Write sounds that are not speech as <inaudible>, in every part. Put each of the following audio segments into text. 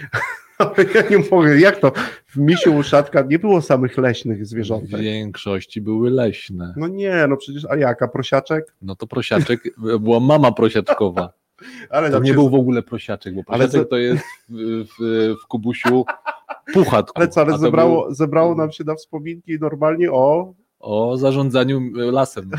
<laughs> Ale ja nie mogę, jak to? W misiu uszatka nie było samych leśnych W zwierzątek. większości były leśne. No nie, no przecież, a jaka, prosiaczek? No to prosiaczek, była mama prosiaczkowa. <laughs> Ale To nie się- był w ogóle prosiaczek, bo Ale prosiaczek co- to jest w, w, w Kubusiu puchatku. Ale co, ale zebrało, był zebrało nam się na wspominki normalnie o, O zarządzaniu lasem.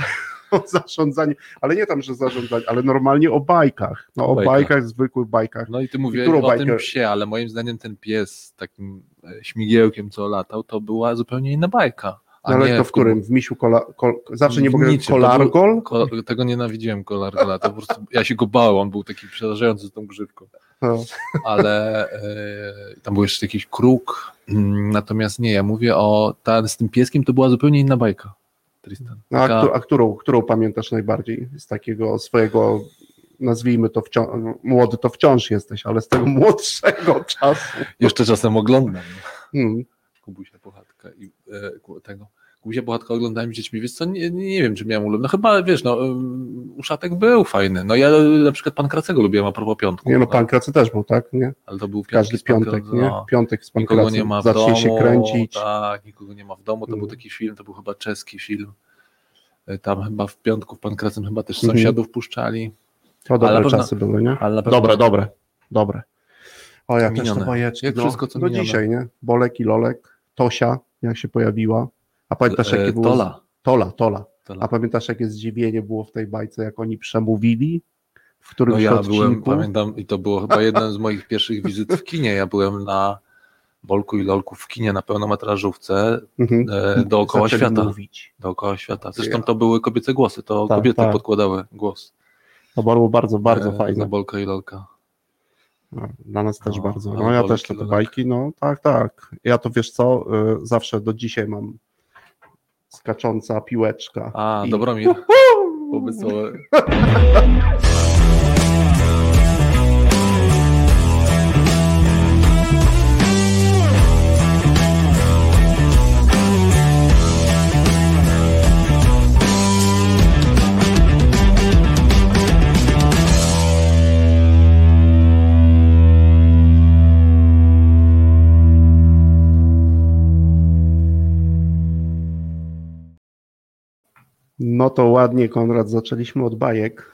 O zarządzaniu, ale nie tam, że zarządzanie, ale normalnie o bajkach. No, O o bajkach. bajkach, zwykłych bajkach. No i ty mówiłeś o bajkę? tym psie, ale moim zdaniem ten pies z takim e, śmigiełkiem, co latał, to była zupełnie inna bajka. A No, ale nie to w którym? W misiu kola, kol, zawsze nie mogę kolargol? Ko, tego nienawidziłem kolargola, to po prostu ja się go bałem, on był taki przerażający z tą grzywką. No. Ale e, tam był jeszcze jakiś kruk, mm, natomiast nie, ja mówię o, ta, z tym pieskiem to była zupełnie inna bajka. Tristan. No, a, Taka- któ- a którą, którą pamiętasz najbardziej z takiego swojego, nazwijmy to, wcią- młody to wciąż jesteś, ale z tego młodszego <laughs> czasu. Jeszcze czasem oglądam. Hmm. Kubusia Puchatka i e, tego. Kubusia Puchatka oglądałem z dziećmi, więc co, nie, nie wiem, czy miałem ulubiony. No chyba, wiesz, no, Uszatek był fajny. No ja na przykład Pan Kracego lubiłem a propos piątku. Nie no, no, pan Kracy też był, tak? Nie? Ale to był Każdy piątek, Kracy, nie? no. Piątek z pan Nikogo Kracy. nie ma w Zacznie domu. się kręcić. Tak, nikogo nie ma w domu. To był Mm. taki film, to był chyba czeski film. E, Tam chyba w piątku w Pan Kracem chyba też Mhm. sąsiadów puszczali. To dobre Ale na pewno- czasy były, nie? Ale pewno, Dobre, dobre, dobre. O, ja też Minione. te bajeczki. Jak no, wszystko, co do minione. dzisiaj, nie? Bolek i Lolek, Tosia, jak się pojawiła. A pamiętasz, E, jakie było... Tola. Tola, Tola. Tola. A pamiętasz, jakie zdziwienie było w tej bajce, jak oni przemówili? W którymś No ja odcinku? byłem, pamiętam, i to było chyba jeden z moich pierwszych wizyt w kinie. Ja byłem na Bolku i Lolku w kinie na pełnometrażówce Mhm. e, dookoła Zaczęli świata. mówić. Dookoła świata. Zresztą to były kobiece głosy, to Tak, kobiety tak. podkładały głos. To było bardzo, bardzo e, fajne. Za Bolka i Lolka. No, dla nas też No, bardzo. No ja też te, bajki, no tak, tak. Ja to wiesz co, y, zawsze do dzisiaj mam skacząca piłeczka. A, I- Dobromir. Pomysłowe. <laughs> No to ładnie, Konrad, zaczęliśmy od bajek.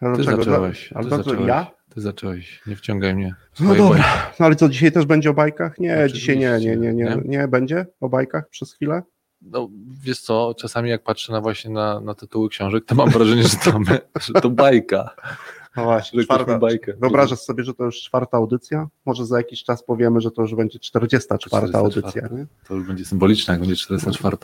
A Ty zacząłeś. Ale Ty zacząłeś. ja? Ty zacząłeś. Nie wciągaj mnie. No dobra, bajki. no ale co, dzisiaj też będzie o bajkach? Nie, Oczywiście, dzisiaj nie, nie, nie, nie, nie? nie, będzie o bajkach przez chwilę? No, wiesz co, czasami jak patrzę na właśnie na, na tytuły książek, to mam wrażenie, że że to bajka. No właśnie, czwarta, bajkę. wyobrażasz sobie, że to już czwarta audycja? Może za jakiś czas powiemy, że to już będzie 44 44. audycja. Nie? To już będzie symboliczne, jak będzie 44.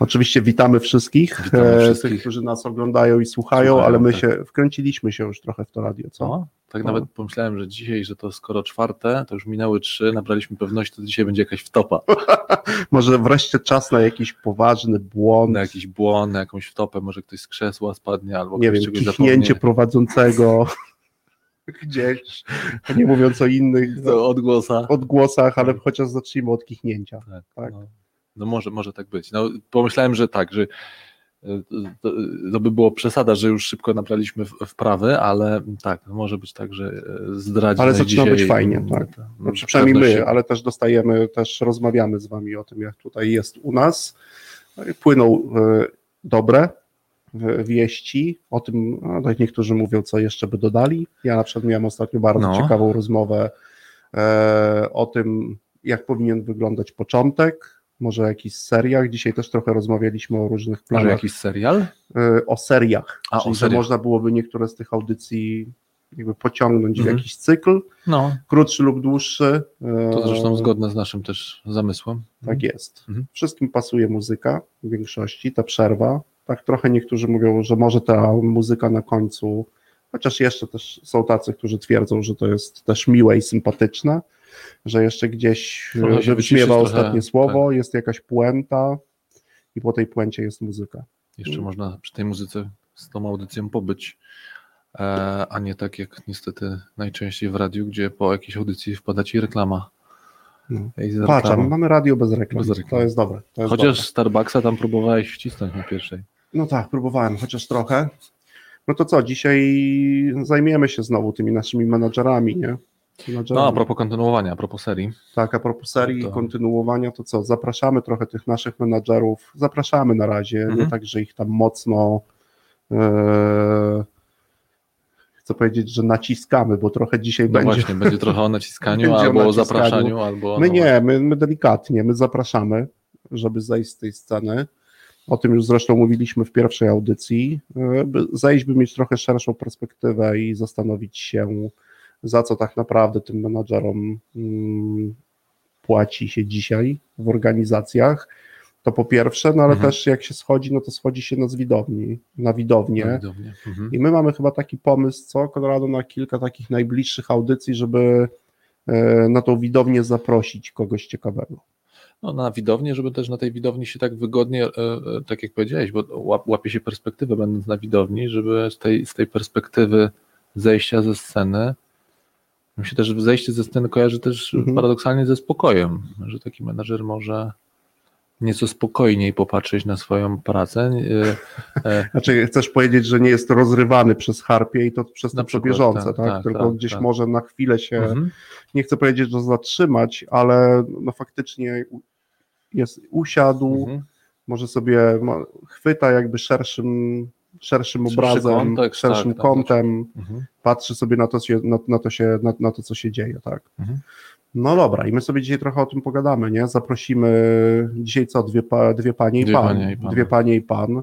Oczywiście witamy wszystkich, Witamy e, wszystkich. tych, którzy nas oglądają i słuchają, Słuchają, ale my tak. się wkręciliśmy się już trochę w to radio, co? Co? Tak No. nawet pomyślałem, że dzisiaj, że to skoro czwarte, to już minęły trzy, nabraliśmy pewności, to dzisiaj będzie jakaś wtopa. <laughs> Może wreszcie czas na jakiś poważny błąd, Na jakiś błąd, na jakąś wtopę, może ktoś z krzesła spadnie, albo nie ktoś wiem, czegoś kichnięcie zapomnie. prowadzącego <laughs> gdzieś, nie mówiąc o innych <laughs> Do odgłosa. odgłosach, ale chociaż zacznijmy od kichnięcia. Tak, tak. No, no może, może tak być. No, pomyślałem, że tak, że to, to by było przesada, że już szybko nabraliśmy w- wprawy, ale tak, no może być tak, że y, zdradzi Ale zaczyna dzisiaj, być fajnie, tak. ta- no, Znaczy, przynajmniej my, ale też dostajemy, też rozmawiamy z wami o tym, jak tutaj jest u nas. No Płyną e, dobre e, wieści o tym, no, tak niektórzy mówią, co jeszcze by dodali. Ja na przykład miałem ostatnio bardzo No. ciekawą rozmowę e, o tym, jak powinien wyglądać początek, może o jakichś seriach. Dzisiaj też trochę rozmawialiśmy o różnych Może planach, jakiś serial? e, o seriach, A, o czyli że seriach. można byłoby niektóre z tych audycji jakby pociągnąć Mhm. w jakiś cykl, No, krótszy lub dłuższy. e, to zresztą zgodne z naszym też zamysłem. tak jest. Mhm. Wszystkim pasuje muzyka w większości, ta przerwa. Tak trochę niektórzy mówią, że może ta muzyka na końcu, chociaż jeszcze też są tacy, którzy twierdzą, że to jest też miłe i sympatyczne, że jeszcze gdzieś się wybrzmiewa ostatnie trochę, słowo, jest jakaś puenta i po tej puencie jest muzyka. Jeszcze można przy tej muzyce z tą audycją pobyć, e, a nie tak jak niestety najczęściej w radiu, gdzie po jakiejś audycji wpada ci reklama. No. Patrz, mamy radio bez reklam. Bez reklam. To jest dobre. To jest Chociaż dobre. Starbucksa tam próbowałeś wcisnąć na pierwszej. No tak, próbowałem, chociaż trochę. No to co, dzisiaj zajmiemy się znowu tymi naszymi menadżerami, nie? menadżerami. No, a propos kontynuowania, a propos serii. Tak, a propos serii To- i kontynuowania, to co? Zapraszamy trochę tych naszych menadżerów. Zapraszamy na razie, Mhm. nie tak, że ich tam mocno. E, chcę powiedzieć, że naciskamy, bo trochę dzisiaj No będzie. właśnie, będzie trochę o naciskaniu, <laughs> albo o zapraszaniu, albo... My no nie, my, my delikatnie, my zapraszamy, żeby zejść z tej sceny. O tym już zresztą mówiliśmy w pierwszej audycji. E, by Zejść, by mieć trochę szerszą perspektywę i zastanowić się, za co tak naprawdę tym menadżerom mm, płaci się dzisiaj w organizacjach. To po pierwsze, no ale Mhm. też jak się schodzi, no to schodzi się na widowni, na widownię. No, widownie. Mhm. I my mamy chyba taki pomysł, co, Konrado, na kilka takich najbliższych audycji, żeby e, na tą widownię zaprosić kogoś ciekawego. No, na widownię, żeby też na tej widowni się tak wygodnie, e, e, tak jak powiedziałeś, bo łap, łapie się perspektywę będąc na widowni, żeby z tej, z tej perspektywy zejścia ze sceny, mi się też zejście ze sceny kojarzy też Mhm. paradoksalnie ze spokojem, że taki menadżer może nieco spokojniej popatrzeć na swoją pracę. e, e, <laughs> Znaczy, chcesz powiedzieć, że nie jest rozrywany przez harpie i to przez Na to co przykład, bieżące, tak, tak? tak, Tylko tak, gdzieś tak. może na chwilę się, mhm. nie chcę powiedzieć, że zatrzymać, ale no faktycznie jest, usiadł, Mhm. może sobie chwyta jakby szerszym, szerszym Szerszy obrazem, kontekst, szerszym tak, tak, kątem, Mhm. patrzy sobie na to, na, na to, się, na, na to, co się dzieje, tak. Mhm. No dobra, i my sobie dzisiaj trochę o tym pogadamy, nie? Zaprosimy dzisiaj co, dwie, pa, dwie panie i Dwie pan. panie i pan. Dwie panie i pan.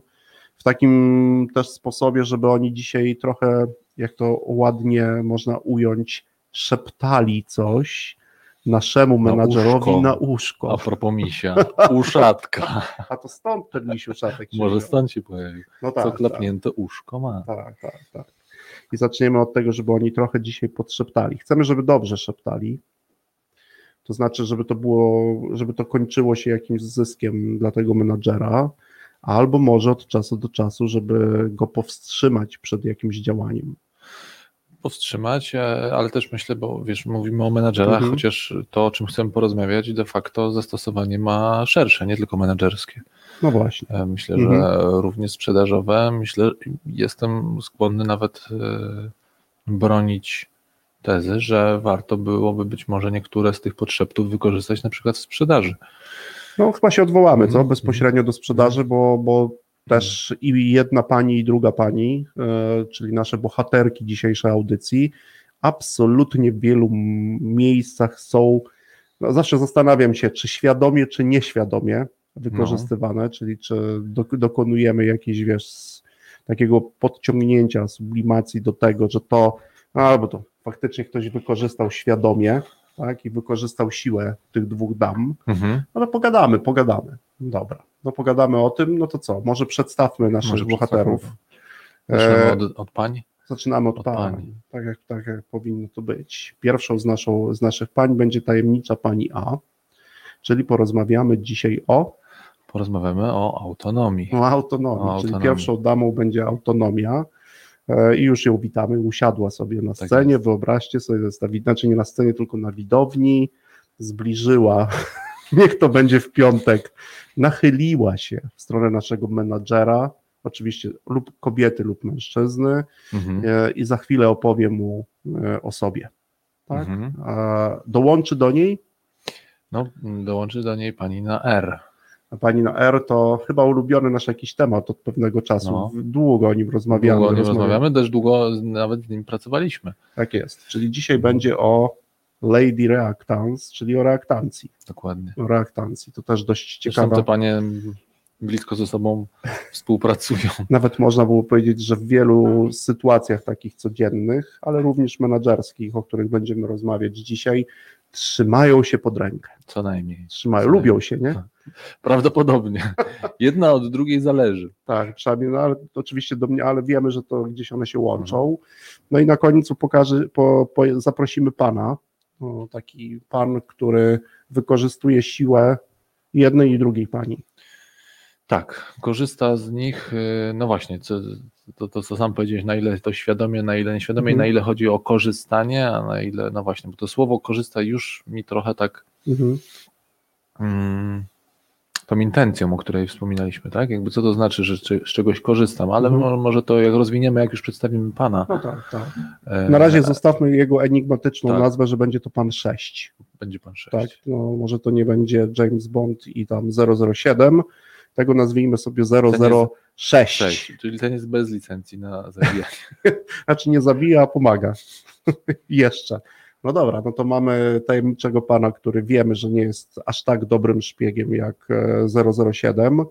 W takim też sposobie, żeby oni dzisiaj trochę, jak to ładnie można ująć, szeptali coś naszemu Na menadżerowi uszko. na A uszko. propos misia, <laughs> uszatka. A to stąd ten misiu szatek się Może stąd się pojawił. no Co tak, klapnięte uszko ma. tak, tak, tak, tak. I zaczniemy od tego, żeby oni trochę dzisiaj podszeptali. Chcemy, żeby dobrze szeptali. To znaczy, żeby to było, żeby to kończyło się jakimś zyskiem dla tego menadżera, albo może od czasu do czasu, żeby go powstrzymać przed jakimś działaniem. powstrzymać, e, ale też myślę, bo wiesz, mówimy o menadżerach, Mhm. chociaż to, o czym chcemy porozmawiać, de facto zastosowanie ma szersze, nie tylko menedżerskie. No właśnie. E, Myślę, Mhm. że również sprzedażowe. Myślę, jestem skłonny nawet e, bronić tezy, że warto byłoby być może niektóre z tych podszeptów wykorzystać na przykład w sprzedaży. No chyba się odwołamy, co? Mhm. Bezpośrednio do sprzedaży, bo, bo też i jedna pani, i druga pani, e, czyli nasze bohaterki dzisiejszej audycji, absolutnie w wielu miejscach są, no zawsze zastanawiam się, czy świadomie, czy nieświadomie wykorzystywane, czyli czy do, dokonujemy jakiejś, wiesz, takiego podciągnięcia, sublimacji do tego, że to, no, albo to faktycznie ktoś wykorzystał świadomie, tak, i wykorzystał siłę tych dwóch dam, Mhm. no to pogadamy, pogadamy. Dobra, no pogadamy o tym, no to co, może przedstawmy naszych Może bohaterów. Zaczynamy E, od, od pani. zaczynamy od, od pań, pani. Tak, jak, tak jak powinno to być. Pierwszą z, naszą, z naszych pań będzie tajemnicza pani A, czyli porozmawiamy dzisiaj o, Porozmawiamy o autonomii. o autonomii, O czyli autonomii. pierwszą damą będzie autonomia. E, I już ją witamy, usiadła sobie na Tak scenie, jest. wyobraźcie sobie, znaczy nie na scenie, tylko na widowni, zbliżyła, <laughs> niech to będzie w piątek, nachyliła się w stronę naszego menadżera, oczywiście lub kobiety lub mężczyzny Mhm. e, i za chwilę opowie mu e, o sobie. Tak? Mhm. Dołączy do niej, No, dołączy do niej pani na R. pani na R to chyba ulubiony nasz jakiś temat od pewnego czasu, No. długo o nim rozmawiamy. Długo o nim rozmawiamy. rozmawiamy, też długo nawet z nim pracowaliśmy. Tak jest, czyli dzisiaj będzie o Lady Reactance, czyli o reaktancji. Dokładnie. O reaktancji, to też dość Zresztą ciekawe. te panie blisko ze sobą współpracują. <laughs> Nawet można było powiedzieć, że w wielu sytuacjach takich codziennych, ale również menedżerskich, o których będziemy rozmawiać dzisiaj, trzymają się pod rękę. Co najmniej. Trzymają, Co lubią się, nie? Prawdopodobnie. Jedna od drugiej zależy. Tak, przynajmniej, no, ale oczywiście do mnie, ale wiemy, że to gdzieś one się łączą. No i na końcu pokaże, po, po, zaprosimy pana, o, taki pan, który wykorzystuje siłę jednej i drugiej pani. Tak, korzysta z nich, y, no właśnie, co, to, to co sam powiedziałeś, na ile to świadomie, na ile nieświadomie, Mhm. na ile chodzi o korzystanie, a na ile, no właśnie, bo to słowo korzysta już mi trochę tak Mhm. mm, tą intencją, o której wspominaliśmy, tak? Jakby co to znaczy, że z czegoś korzystam, ale Mhm. mo- może to jak rozwiniemy, jak już przedstawimy pana. No tak, tak. e, Na razie zostawmy jego enigmatyczną Tak. nazwę, że będzie to pan 6. będzie pan sześć. Tak, no, może to nie będzie James Bond i tam 007, tego nazwijmy sobie 006. Sześć, czyli ten jest bez licencji na zabijanie. <laughs> Znaczy nie zabija, a pomaga. <laughs> Jeszcze. No dobra, no to mamy tajemniczego pana, który wiemy, że nie jest aż tak dobrym szpiegiem jak e, 007,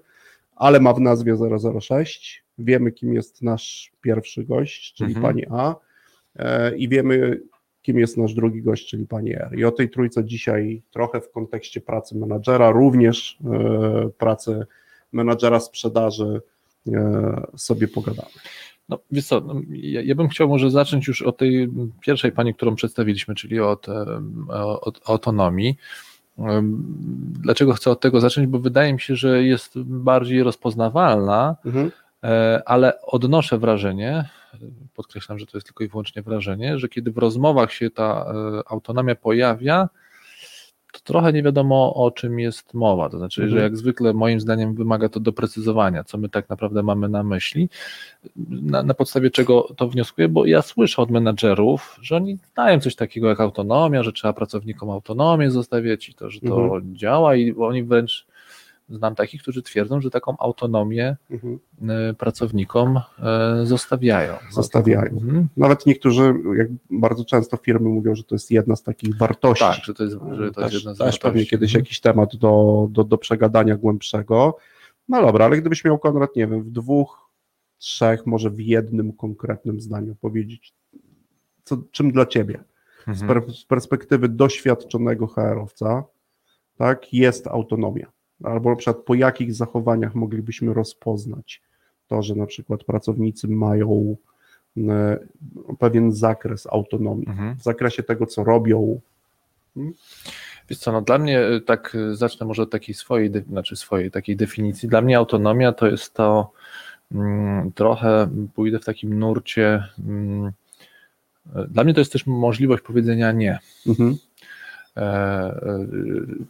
ale ma w nazwie 006. Wiemy, kim jest nasz pierwszy gość, czyli Mhm. pani A, e, i wiemy, kim jest nasz drugi gość, czyli pani R. I o tej trójce dzisiaj trochę w kontekście pracy menadżera, również e, pracy menadżera sprzedaży e, sobie pogadamy. No, wiesz co, no, ja, ja bym chciał może zacząć już od tej pierwszej pani, którą przedstawiliśmy, czyli od, od autonomii. Dlaczego chcę od tego zacząć? Bo wydaje mi się, że jest bardziej rozpoznawalna, Mhm. e, ale odnoszę wrażenie, podkreślam, że to jest tylko i wyłącznie wrażenie, że kiedy w rozmowach się ta e, autonomia pojawia, to trochę nie wiadomo o czym jest mowa. To znaczy, Mhm. że jak zwykle moim zdaniem wymaga to doprecyzowania, co my tak naprawdę mamy na myśli, na, na podstawie czego to wnioskuję, bo ja słyszę od menadżerów, że oni znają coś takiego jak autonomia, że trzeba pracownikom autonomię zostawiać i to, że to Mhm. działa i oni wręcz znam takich, którzy twierdzą, że taką autonomię Mhm. y, pracownikom y, zostawiają. Zostawiają. Mhm. Nawet niektórzy, jak bardzo często firmy mówią, że to jest jedna z takich wartości. Tak, że to jest, że to też, jest jedna z wartości. pewnie kiedyś Mhm. jakiś temat do, do, do przegadania głębszego. No dobra, ale gdybyś miał Konrad, nie wiem, w dwóch, trzech, może w jednym konkretnym zdaniu powiedzieć, co, czym dla ciebie, z, Mhm. z perspektywy doświadczonego HR-owca, tak, jest autonomia. Albo na przykład po jakich zachowaniach moglibyśmy rozpoznać to, że na przykład pracownicy mają e, pewien zakres autonomii Mhm. w zakresie tego, co robią. Wiesz co, no dla mnie y, tak y, zacznę może od takiej swojej, znaczy swojej takiej definicji. Dla mnie autonomia to jest to mm, trochę pójdę w takim nurcie. Mm, dla mnie to jest też możliwość powiedzenia nie. Mhm. E, e,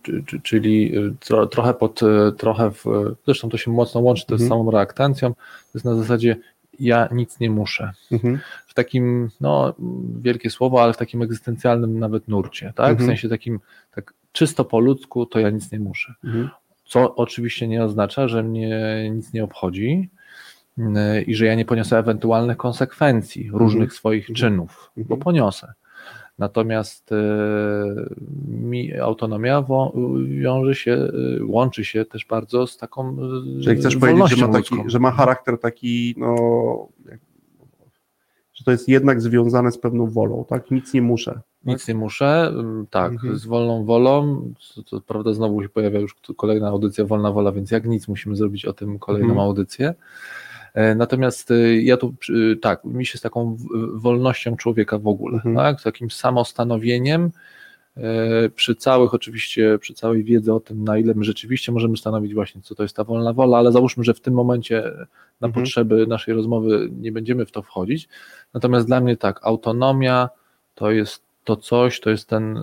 czy- czy- czyli tro, trochę pod, trochę w, zresztą to się mocno łączy to z Mhm. samą reaktancją, to jest na zasadzie ja nic nie muszę. Mhm. W takim, no wielkie słowo, ale w takim egzystencjalnym nawet nurcie, tak? W Mhm. sensie takim, tak czysto po ludzku, to ja nic nie muszę. Mhm. Co oczywiście nie oznacza, że mnie nic nie obchodzi i że ja nie poniosę ewentualnych konsekwencji różnych swoich Mhm. czynów, bo Mhm. poniosę. Natomiast yy, mi autonomia wiąże się, yy, łączy się też bardzo z taką yy, Czyli chcesz powiedzieć, że ma, taki, że ma charakter taki, no, że to jest jednak związane z pewną wolą, tak? Nic nie muszę. Nic nie muszę, tak, Mhm. z wolną wolą, co, co prawda znowu się pojawia już kolejna audycja Wolna Wola, więc jak nic musimy zrobić o tym kolejną Mhm. audycję. E, Natomiast y, ja tu, przy- tak, mi się z taką wolnością człowieka w ogóle, Mhm. tak, takim samostanowieniem, e, przy całych oczywiście, przy całej wiedzy o tym, na ile my rzeczywiście możemy stanowić właśnie, co to jest ta wolna wola, ale załóżmy, że w tym momencie na Mhm. potrzeby naszej rozmowy nie będziemy w to wchodzić. Natomiast dla mnie tak, autonomia to jest to coś, to jest ten,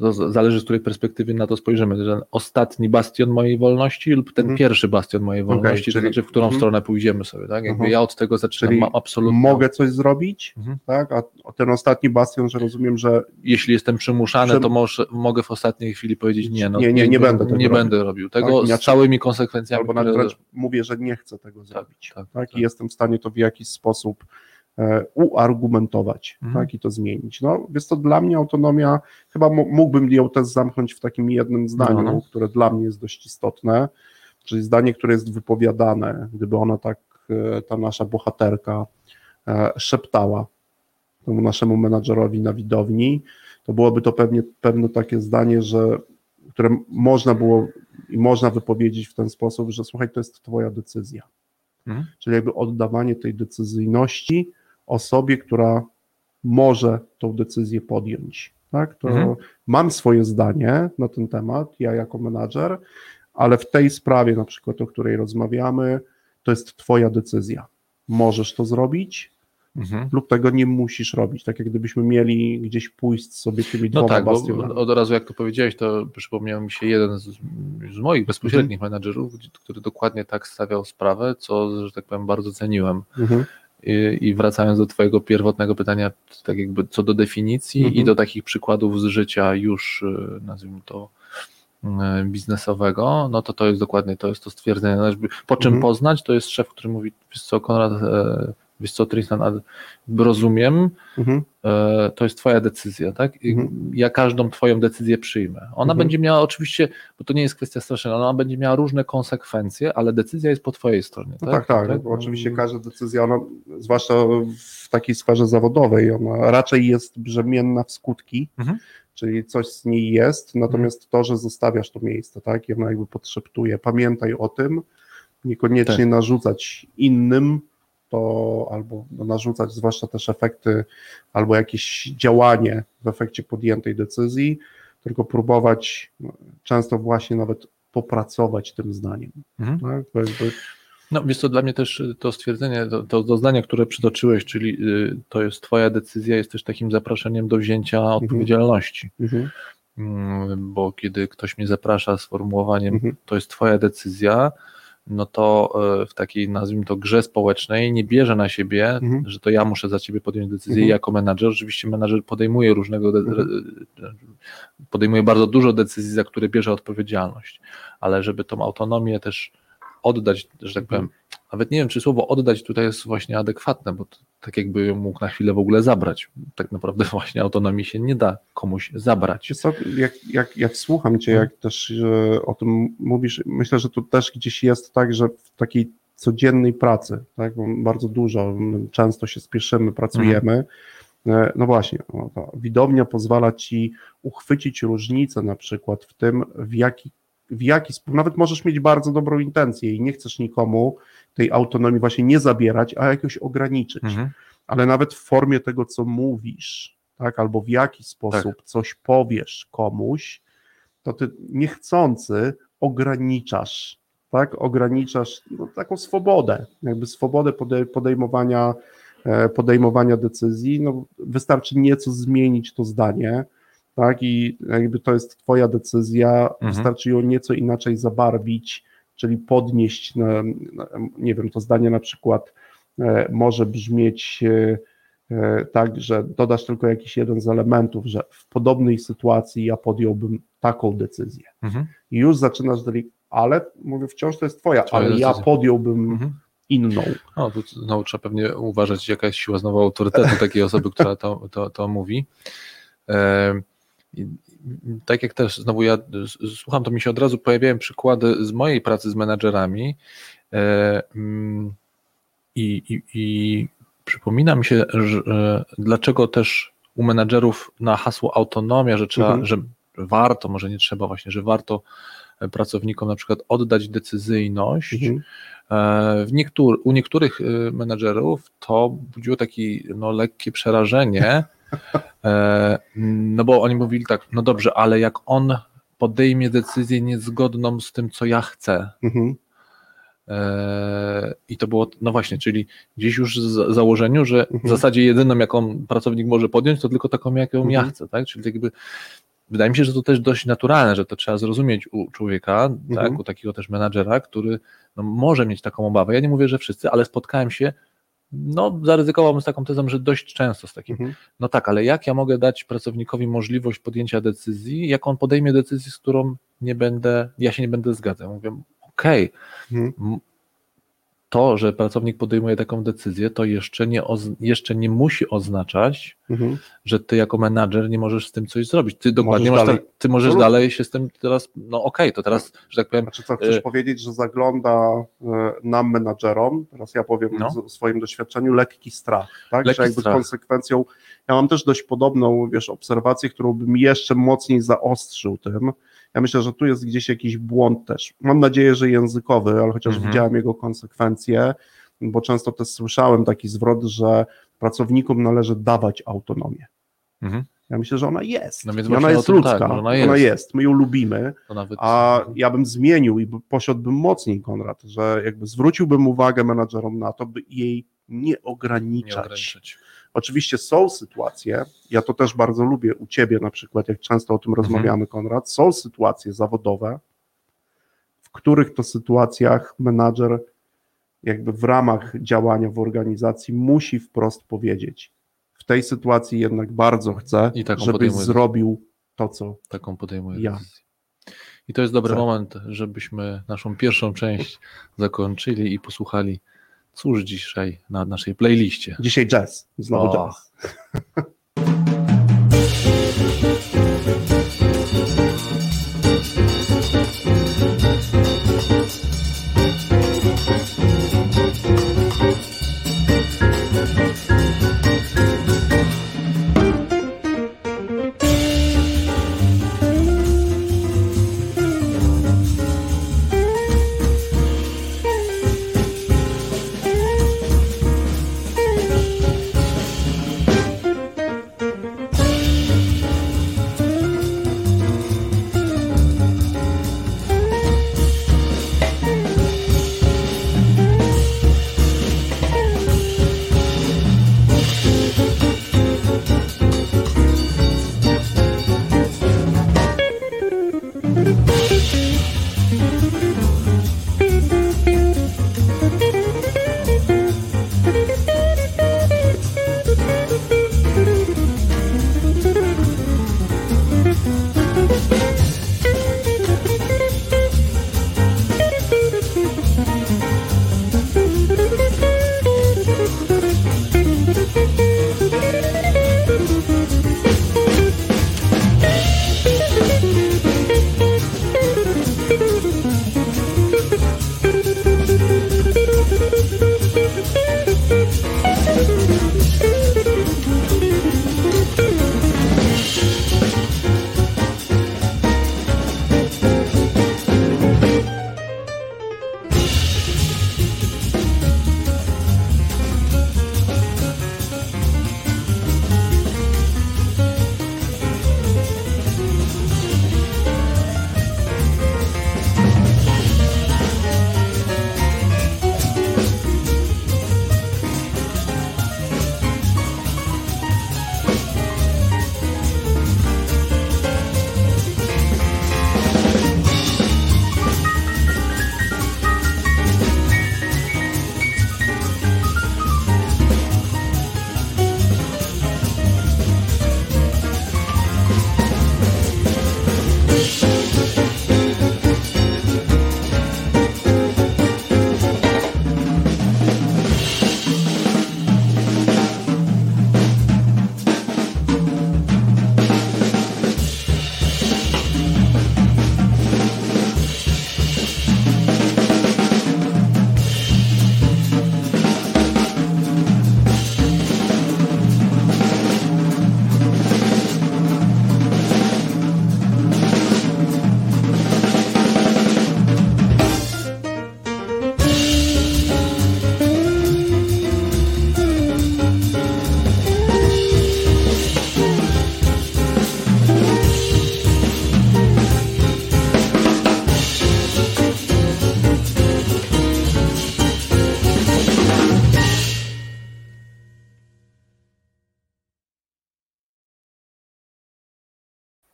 to zależy z której perspektywy na to spojrzymy, ten ostatni bastion mojej wolności lub ten Mhm. pierwszy bastion mojej wolności, to czyli- znaczy w którą mhm. stronę pójdziemy sobie, tak? Jakby Mhm. ja od tego zaczynam, Czyli absolutnie, Mogę coś zrobić, Mhm. tak? A ten ostatni bastion, że rozumiem, że jeśli jestem przymuszany, to może, mogę w ostatniej chwili powiedzieć nie, no, Nie, nie, nie będę tego nie robił. będę robił tego Tak, z całymi konsekwencjami, albo nawet które- wręcz mówię, że nie chcę tego zrobić. tak, tak? tak. I jestem w stanie to w jakiś sposób uargumentować, Mhm. tak? I to zmienić. No, więc to dla mnie autonomia, chyba mógłbym ją też zamknąć w takim jednym zdaniu, No, no. które dla mnie jest dość istotne, czyli zdanie, które jest wypowiadane, gdyby ona tak, e, ta nasza bohaterka e, szeptała temu naszemu menadżerowi na widowni, to byłoby to pewnie pewne takie zdanie, że które można było i można wypowiedzieć w ten sposób, że słuchaj, to jest twoja decyzja. Mhm. Czyli jakby oddawanie tej decyzyjności osobie, która może tą decyzję podjąć. Tak? To Mhm. mam swoje zdanie na ten temat, ja jako menadżer, ale w tej sprawie, na przykład o której rozmawiamy, to jest Twoja decyzja. Możesz to zrobić, Mhm. lub tego nie musisz robić. Tak jak gdybyśmy mieli gdzieś pójść sobie tymi No dwoma tak, bastionami. od razu jak to powiedziałeś, to przypomniał mi się jeden z, z moich bezpośrednich menadżerów, gdzie- który dokładnie tak stawiał sprawę, co, że tak powiem, bardzo ceniłem. Mhm. I, I wracając do Twojego pierwotnego pytania, tak jakby co do definicji Mhm. i do takich przykładów z życia już, y, nazwijmy to, y, biznesowego, no to to jest dokładnie, to jest to stwierdzenie. Jakby Po czym Mhm. poznać? To jest szef, który mówi, wiesz co, Konrad, e, wiesz co, Tristan, rozumiem, Mhm. e, to jest twoja decyzja, tak? I Mhm. Ja każdą twoją decyzję przyjmę. Ona Mhm. będzie miała oczywiście, bo to nie jest kwestia straszenia, ona będzie miała różne konsekwencje, ale decyzja jest po twojej stronie, No tak? tak, tak. bo Oczywiście każda decyzja, ona, zwłaszcza w takiej sferze zawodowej, ona raczej jest brzemienna w skutki, Mhm. czyli coś z niej jest, natomiast to, że zostawiasz to miejsce, tak, i ona jakby podszeptuje, pamiętaj o tym, niekoniecznie Tak. narzucać innym, to albo no, narzucać zwłaszcza też efekty, albo jakieś działanie w efekcie podjętej decyzji, tylko próbować no, często właśnie nawet popracować tym zdaniem. Mhm. Tak? To jakby, No wiesz co, dla mnie też to stwierdzenie, to, to, to zdanie, które przytoczyłeś, czyli y, to jest twoja decyzja, jest też takim zaproszeniem do wzięcia odpowiedzialności. mhm. Mm, Bo kiedy ktoś mnie zaprasza sformułowaniem, Mhm. to jest twoja decyzja, no to e, w takiej, nazwijmy to, grze społecznej nie bierze na siebie, Mhm. że to ja muszę za ciebie podjąć decyzję Mhm. jako menadżer. Oczywiście menadżer podejmuje różnego, Mhm. podejmuje bardzo dużo decyzji, za które bierze odpowiedzialność, ale żeby tą autonomię też oddać, że tak powiem, nawet nie wiem, czy słowo oddać tutaj jest właśnie adekwatne, bo to, tak jakby ją mógł na chwilę w ogóle zabrać. Tak naprawdę <laughs> właśnie autonomii się nie da komuś zabrać. Co, jak, jak, jak słucham Cię, jak też e, o tym mówisz, myślę, że tu też gdzieś jest tak, że w takiej codziennej pracy, tak, bardzo dużo, często się spieszymy, pracujemy, e, no właśnie, ta widownia pozwala Ci uchwycić różnicę na przykład w tym, w jaki, w jaki sposób, nawet możesz mieć bardzo dobrą intencję i nie chcesz nikomu tej autonomii właśnie nie zabierać, a jakoś ograniczyć. Mhm. ale nawet w formie tego, co mówisz, tak, albo w jaki sposób coś powiesz komuś, to ty niechcący ograniczasz, tak, ograniczasz no, taką swobodę, jakby swobodę pode- podejmowania, e, podejmowania decyzji, no, wystarczy nieco zmienić to zdanie, tak, i jakby to jest twoja decyzja, Mhm. wystarczy ją nieco inaczej zabarwić, czyli podnieść, nie wiem, to zdanie na przykład e, może brzmieć e, e, tak, że dodasz tylko jakiś jeden z elementów, że w podobnej sytuacji ja podjąłbym taką decyzję. Mhm. I już zaczynasz delik, ale mówię, wciąż to jest twoja, ale ja decyzja. podjąłbym Mhm. inną. No, tu znowu trzeba pewnie uważać, jaka jest siła znowu autorytetu takiej osoby, która to, to, to mówi. E, tak jak też znowu ja słucham, to mi się od razu pojawiają przykłady z mojej pracy z menadżerami e, mm, i, i, i przypomina mi się, że e, dlaczego też u menadżerów na hasło autonomia, że trzeba, Mhm. że warto, może nie trzeba właśnie, że warto e, pracownikom na przykład oddać decyzyjność, Mhm. W niektór, u niektórych menedżerów to budziło takie no, lekkie przerażenie, no bo oni mówili tak, no dobrze, ale jak on podejmie decyzję niezgodną z tym, co ja chcę, Mhm. e, i to było, no właśnie, czyli gdzieś już z założeniu, że w Mhm. zasadzie jedyną, jaką pracownik może podjąć, to tylko taką, jaką ja Mhm. chcę, tak, czyli jakby wydaje mi się, że to też dość naturalne, że to trzeba zrozumieć u człowieka, Mhm. tak, u takiego też menadżera, który no, może mieć taką obawę. Ja nie mówię, że wszyscy, ale spotkałem się, no zaryzykowałbym z taką tezą, że dość często z takim, Mhm. no tak, ale jak ja mogę dać pracownikowi możliwość podjęcia decyzji, jak on podejmie decyzję, z którą nie będę, ja się nie będę zgadzał. Mówię, okej, Mhm. To, że pracownik podejmuje taką decyzję, to jeszcze nie, jeszcze nie musi oznaczać, Mhm. że ty jako menadżer nie możesz z tym coś zrobić. Ty dokładnie Możesz masz dalej. ta, ty możesz Absolutnie. dalej się z tym teraz, no okej, to teraz, że tak powiem, Znaczy co, chcesz Y- powiedzieć, że zagląda e, nam menadżerom, teraz ja powiem No. o swoim doświadczeniu, lekki strach, tak, Lekki że jakby strach. konsekwencją, ja mam też dość podobną, wiesz, obserwację, którą bym jeszcze mocniej zaostrzył tym, ja myślę, że tu jest gdzieś jakiś błąd też, mam nadzieję, że językowy, ale chociaż Mhm. widziałem jego konsekwencje, bo często też słyszałem taki zwrot, że pracownikom należy dawać autonomię. mhm, Ja myślę, że ona jest. No I ona jest tym ludzka. tak, ona ona, jest. jest. My ją lubimy. nawet A ja bym zmienił i by- poszedłbym mocniej, Konrad, że jakby zwróciłbym uwagę menadżerom na to, by jej nie Nie ograniczać. Oczywiście są sytuacje, ja to też bardzo lubię u ciebie na przykład, jak często o tym rozmawiamy, Konrad, są sytuacje zawodowe, w których to sytuacjach menadżer jakby w ramach działania w organizacji musi wprost powiedzieć. W tej sytuacji jednak bardzo chcę, I taką żebyś zrobił to, co Taką podejmuje Ja. decyzję. I to jest dobry Tak. moment, żebyśmy naszą pierwszą część <laughs> zakończyli i posłuchali, cóż dzisiaj na naszej playliście. dzisiaj jazz, znowu O. jazz. <laughs>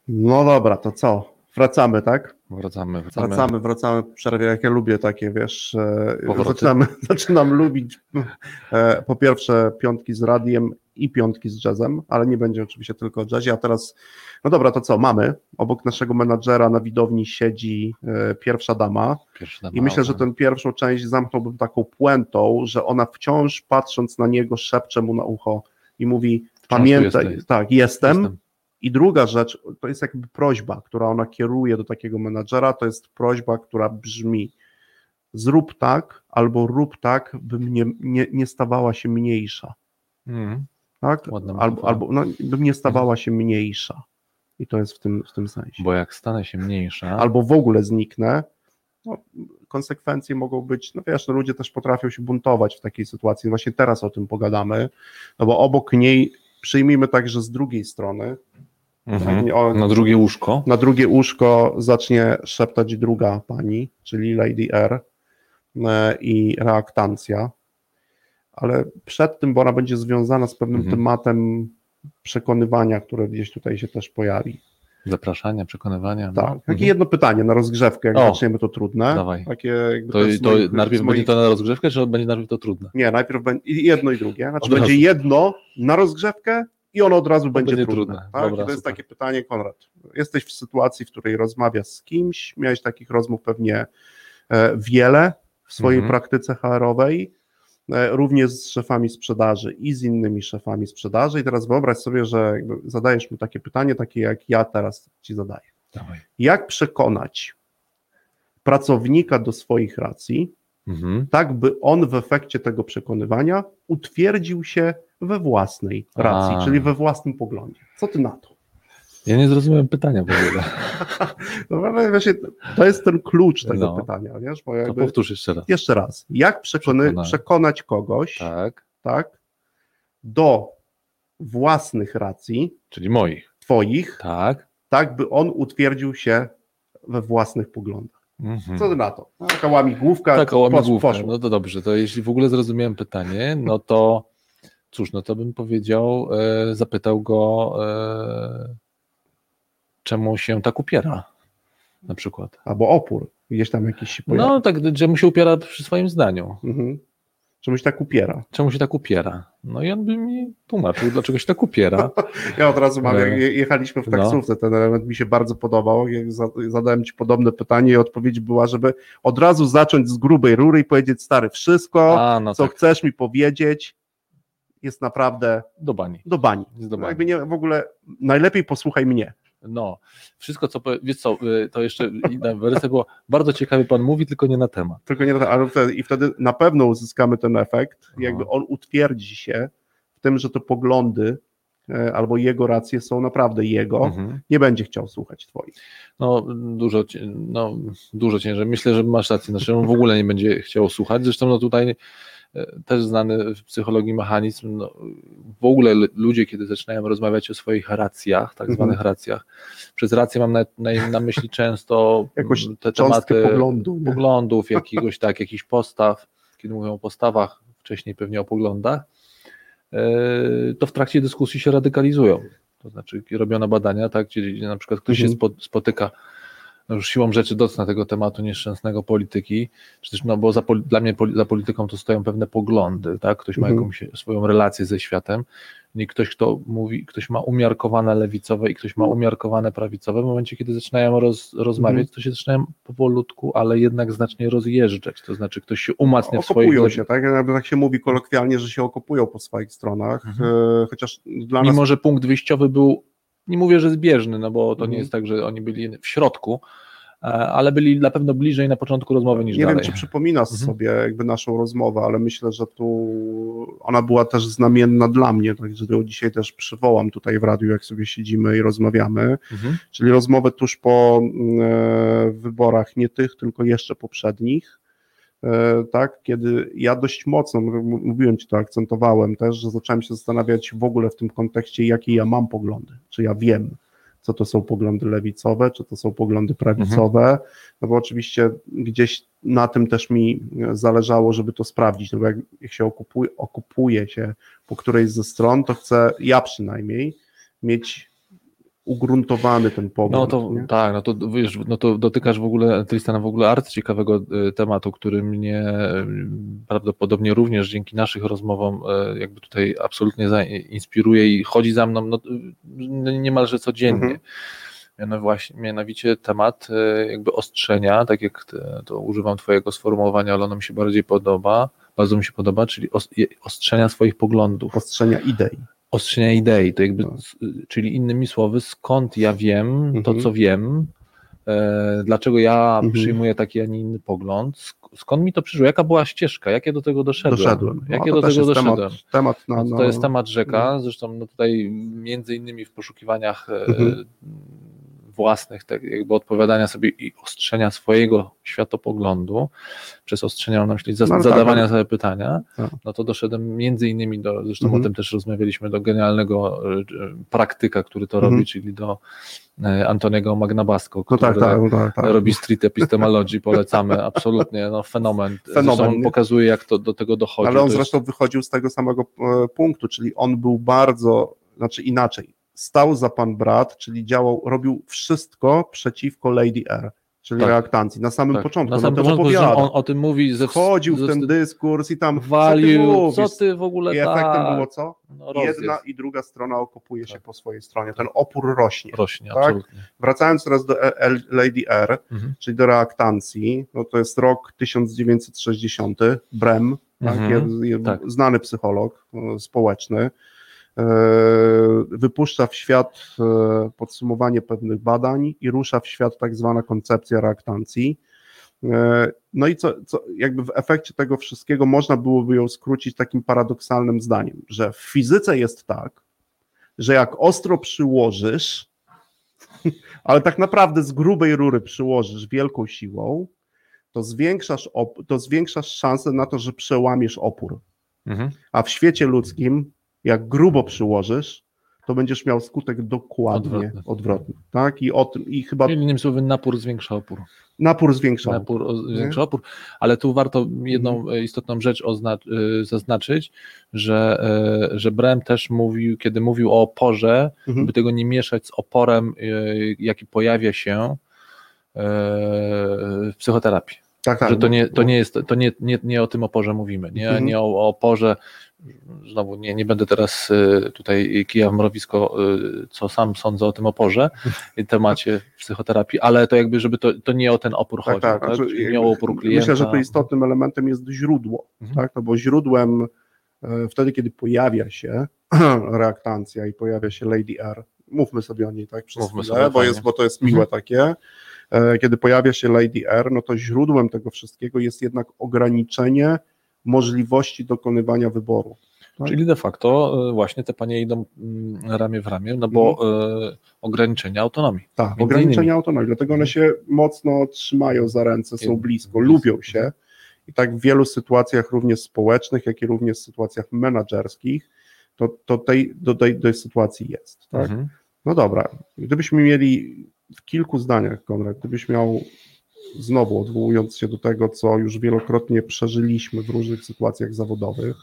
No dobra, to co? Wracamy, tak? Wracamy, wracamy. Wracamy, wracamy po przerwie, jak ja lubię takie, wiesz, e, Powroty. zaczynam, <laughs> zaczynam lubić e, po pierwsze piątki z radiem i piątki z jazzem, ale nie będzie oczywiście tylko o jazzie, a teraz, no dobra, to co, mamy, obok naszego menadżera na widowni siedzi e, pierwsza dama Pierwszy na i myślę, że małpę. tę pierwszą część zamknąłbym taką puentą, że ona wciąż patrząc na niego szepcze mu na ucho i mówi, pamiętaj, tak, jestem, Jestem. I druga rzecz, to jest jakby prośba, która ona kieruje do takiego menadżera, to jest prośba, która brzmi: zrób tak, albo rób tak, by mnie, nie, nie stawała się mniejsza. Mhm. Tak? Albo, albo no, by nie stawała się mniejsza. I to jest w tym, w tym sensie. Bo jak stanę się mniejsza, Albo w ogóle zniknę. No, konsekwencje mogą być, no wiesz, no ludzie też potrafią się buntować w takiej sytuacji. Właśnie teraz o tym pogadamy, no bo obok niej przyjmijmy także z drugiej strony, mhm. o- na drugie łóżko, Na drugie łóżko zacznie szeptać druga pani, czyli Lady R e, i reaktancja. ale przed tym, bo ona będzie związana z pewnym Mhm. tematem przekonywania, które gdzieś tutaj się też pojawi. Zapraszania, przekonywania. Tak. no. Takie Mhm. jedno pytanie na rozgrzewkę, jak O, zaczniemy to trudne. dawaj. Takie jakby To, z to moich- najpierw z będzie moich- to na rozgrzewkę, czy będzie najpierw to trudne? Nie, najpierw będzie jedno i drugie. Znaczy będzie jedno na rozgrzewkę i ono od razu będzie, będzie trudne. trudne. Tak? Dobra, to jest super. takie pytanie, Konrad. Jesteś w sytuacji, w której rozmawiasz z kimś, miałeś takich rozmów pewnie e, wiele w swojej Mhm. praktyce HR-owej, również z szefami sprzedaży i z innymi szefami sprzedaży. I teraz wyobraź sobie, że zadajesz mu takie pytanie, takie jak ja teraz ci zadaję. Dawaj. Jak przekonać pracownika do swoich racji, Mhm. tak by on w efekcie tego przekonywania utwierdził się we własnej racji, A. czyli we własnym poglądzie. Co ty na to? Ja nie zrozumiałem pytania w ogóle. <laughs> No, właśnie to jest ten klucz tego No. pytania, wiesz, bo To jakby, powtórz jeszcze raz. jeszcze raz, jak przekony, Przekonać. kogoś, tak. Tak, do własnych racji, czyli moich. twoich, Tak. tak by on utwierdził się we własnych poglądach. Mhm. Co ty na to? No, Taka łamigłówka, Taka łamigłówka. poszło. No to dobrze, to jeśli w ogóle zrozumiałem pytanie, no to cóż, no to bym powiedział, e, zapytał go, e, czemu się tak upiera, na przykład. Albo opór, gdzieś tam jakiś się pojawi. No tak, czemu się upiera przy swoim zdaniu, Mhm. Czemuś tak upiera. czemu się tak upiera. No i on by mi tłumaczył, dlaczego się tak upiera. <laughs> Ja od razu mam, jak je- jechaliśmy w no. taksówce, ten element mi się bardzo podobał. Jak za- zadałem ci podobne pytanie i odpowiedź była, żeby od razu zacząć z grubej rury i powiedzieć, stary, wszystko, A, no co tak, chcesz mi powiedzieć, jest naprawdę do bani. do bani. Do No bani. jakby nie, w ogóle najlepiej posłuchaj mnie. No, wszystko co, powie- wiesz co, y, to jeszcze inna wersja było, bardzo ciekawie pan mówi, tylko nie na temat. Tylko nie, ale wtedy, i wtedy na pewno uzyskamy ten efekt, No. jakby on utwierdzi się w tym, że te poglądy e, albo jego racje są naprawdę jego, Mhm. nie będzie chciał słuchać twoich. No, dużo, no, dużo ciężej. Myślę, że masz rację. Znaczy, on w ogóle nie będzie chciał słuchać. Zresztą no tutaj też znany w psychologii mechanizm, no, w ogóle ludzie, kiedy zaczynają rozmawiać o swoich racjach, tak Mhm. zwanych racjach, przez rację mam na, na, na myśli często <laughs> Jakoś mm, te tematy poglądu. poglądów, <laughs> jakiegoś tak, jakichś postaw, kiedy mówią o postawach, wcześniej pewnie o poglądach, e, to w trakcie dyskusji się radykalizują. To znaczy robiono badania, tak, gdzie, gdzie na przykład ktoś Mhm. się spo, spotyka, no już siłą rzeczy dotknę tego tematu nieszczęsnego polityki, czy też, no bo za, dla mnie za polityką to stoją pewne poglądy, tak, ktoś ma Mhm. jakąś swoją relację ze światem, i ktoś, kto mówi, ktoś ma umiarkowane lewicowe i ktoś ma umiarkowane prawicowe, w momencie, kiedy zaczynają roz, rozmawiać, Mhm. to się zaczynają powolutku, ale jednak znacznie rozjeżdżać, to znaczy ktoś się umacnia w swoich... Okopują się, tak? Tak się mówi kolokwialnie, że się okopują po swoich stronach, Mhm. e, chociaż dla nas Mimo, że punkt wyjściowy był, nie mówię, że zbieżny, no bo to Mhm. nie jest tak, że oni byli w środku, e, ale byli na pewno bliżej na początku rozmowy niż nie dalej. wiem, czy przypominasz Mhm. sobie jakby naszą rozmowę, ale myślę, że tu ona była też znamienna dla mnie, także ją dzisiaj też przywołam tutaj w radiu, jak sobie siedzimy i rozmawiamy, Mhm. czyli rozmowę tuż po mm, e, wyborach, nie tych, tylko jeszcze poprzednich, tak, kiedy ja dość mocno, m- mówiłem Ci to, akcentowałem też, że zacząłem się zastanawiać w ogóle w tym kontekście, jakie ja mam poglądy, czy ja wiem, co to są poglądy lewicowe, czy to są poglądy prawicowe, no bo oczywiście gdzieś na tym też mi zależało, żeby to sprawdzić, no bo jak, jak się okupuje, okupuje się po którejś ze stron, to chcę, ja przynajmniej, mieć ugruntowany ten pogląd. No to nie? tak, no to wiesz, no to dotykasz w ogóle, Tristana, w ogóle art ciekawego y, tematu, który mnie y, prawdopodobnie również dzięki naszych rozmowom y, jakby tutaj absolutnie zainspiruje i chodzi za mną no, y, niemalże codziennie. Mhm. Miano właśnie, mianowicie temat y, jakby ostrzenia, tak jak to używam twojego sformułowania, ale ono mi się bardziej podoba, bardzo mi się podoba, czyli ostrzenia swoich poglądów Postrzenia idei. Ostrzenia idei, to jakby, czyli innymi słowy, skąd ja wiem to, Mhm. co wiem, e, dlaczego ja Mhm. przyjmuję taki, a nie inny pogląd, sk- skąd mi to przyszło, jaka była ścieżka, jak ja do tego doszedłem, Doszedłem. No, jak ja do tego jest temat, doszedłem. temat na, No, to jest temat rzeka, zresztą no tutaj między innymi w poszukiwaniach e, Mhm. Własnych, tak jakby odpowiadania sobie i ostrzenia swojego światopoglądu, przez ostrzenia mam na myśli zas- No, tak, zadawania tak. sobie pytania, Tak. no to doszedłem między innymi do, zresztą Mhm. o tym też rozmawialiśmy, do genialnego e, e, praktyka, który to Mhm. robi, czyli do e, Antoniego Magnabasko, No który tak, tak, no tak, tak. robi street epistemologii, polecamy, <laughs> absolutnie, no fenomen. Fenomen, Zresztą on pokazuje, jak to do tego dochodzi. Ale on To jest- zresztą wychodził z tego samego punktu, czyli on był bardzo, znaczy inaczej, stał za pan brat, czyli działał, robił wszystko przeciwko Lady R, czyli Tak. reaktancji, na samym tak, początku, na on samym o tym początku, on o tym mówi, ze Wchodził ze w ten dyskurs i tam walił, co ty co ty w ogóle I efektem tak, było co? no, Jedna i druga strona okopuje się Tak. po swojej stronie, ten opór rośnie. rośnie, tak? absolutnie. Wracając teraz do E- Lady R, Mhm. czyli do reaktancji, no to jest rok 1960, Brem, tak, Mhm, jed- jed- tak. znany psycholog e, społeczny, wypuszcza w świat e, podsumowanie pewnych badań i rusza w świat tak zwana koncepcja reaktancji. E, No i co, co jakby w efekcie tego wszystkiego można byłoby ją skrócić takim paradoksalnym zdaniem, że w fizyce jest tak, że jak ostro przyłożysz, <laughs> ale tak naprawdę z grubej rury przyłożysz wielką siłą, to zwiększasz, op- to zwiększasz szansę na to, że przełamiesz opór. Mhm. A w świecie ludzkim, jak grubo przyłożysz, to będziesz miał skutek dokładnie Odwrotny. odwrotny. tak? I, o tym, I chyba innymi słowy, napór zwiększa opór. napór zwiększa. Napór o- zwiększa opór, ale tu warto jedną Mhm. e, istotną rzecz y, zaznaczyć, że, e, że Brem też mówił, kiedy mówił o oporze, Mhm. by tego nie mieszać z oporem, jaki pojawia się e, w psychoterapii. Tak, tak. że to nie, to nie jest, to nie, nie, nie o tym oporze mówimy, nie, Mhm. nie o, o oporze, znowu nie, nie będę teraz y, tutaj kija w mrowisko, y, co sam sądzę o tym oporze temacie psychoterapii, ale to jakby, żeby to, to nie o ten opór Tak, chodzi, tak. tak? Znaczy, nie o opór klienta. Myślę, że tu istotnym elementem jest źródło, Mhm. tak? no bo źródłem e, wtedy, kiedy pojawia się <clears throat> reaktancja i pojawia się Lady R, mówmy sobie o niej tak przez Mówmy chwilę, bo, jest, bo to jest Mhm. miłe takie, E, kiedy pojawia się Lady R, no to źródłem tego wszystkiego jest jednak ograniczenie możliwości dokonywania wyboru. tak? Czyli de facto y, właśnie te panie idą mm, ramię w ramię, no bo Mhm. y, ograniczenie autonomii. Tak, ograniczenia innymi. autonomii, dlatego one się mocno trzymają za ręce, są blisko, lubią się i tak w wielu sytuacjach również społecznych, jak i również w sytuacjach menedżerskich, to, to tej, do tej, tej sytuacji jest. Tak? Mhm. No dobra, gdybyśmy mieli w kilku zdaniach, Konrad, gdybyś miał znowu odwołując się do tego, co już wielokrotnie przeżyliśmy w różnych sytuacjach zawodowych,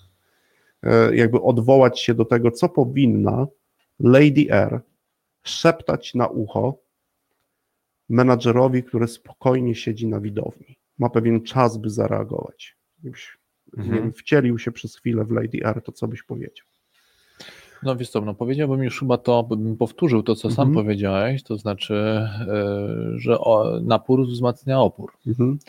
e, jakby odwołać się do tego, co powinna Lady R szeptać na ucho menadżerowi, który spokojnie siedzi na widowni. Ma pewien czas, by zareagować. Gdybyś Mhm. wcielił się przez chwilę w Lady R, to co byś powiedział? No wiesz co, no powiedziałbym już chyba to, bym powtórzył to, co sam Mhm. powiedziałeś, to znaczy, y, że napór wzmacnia opór. Mhm.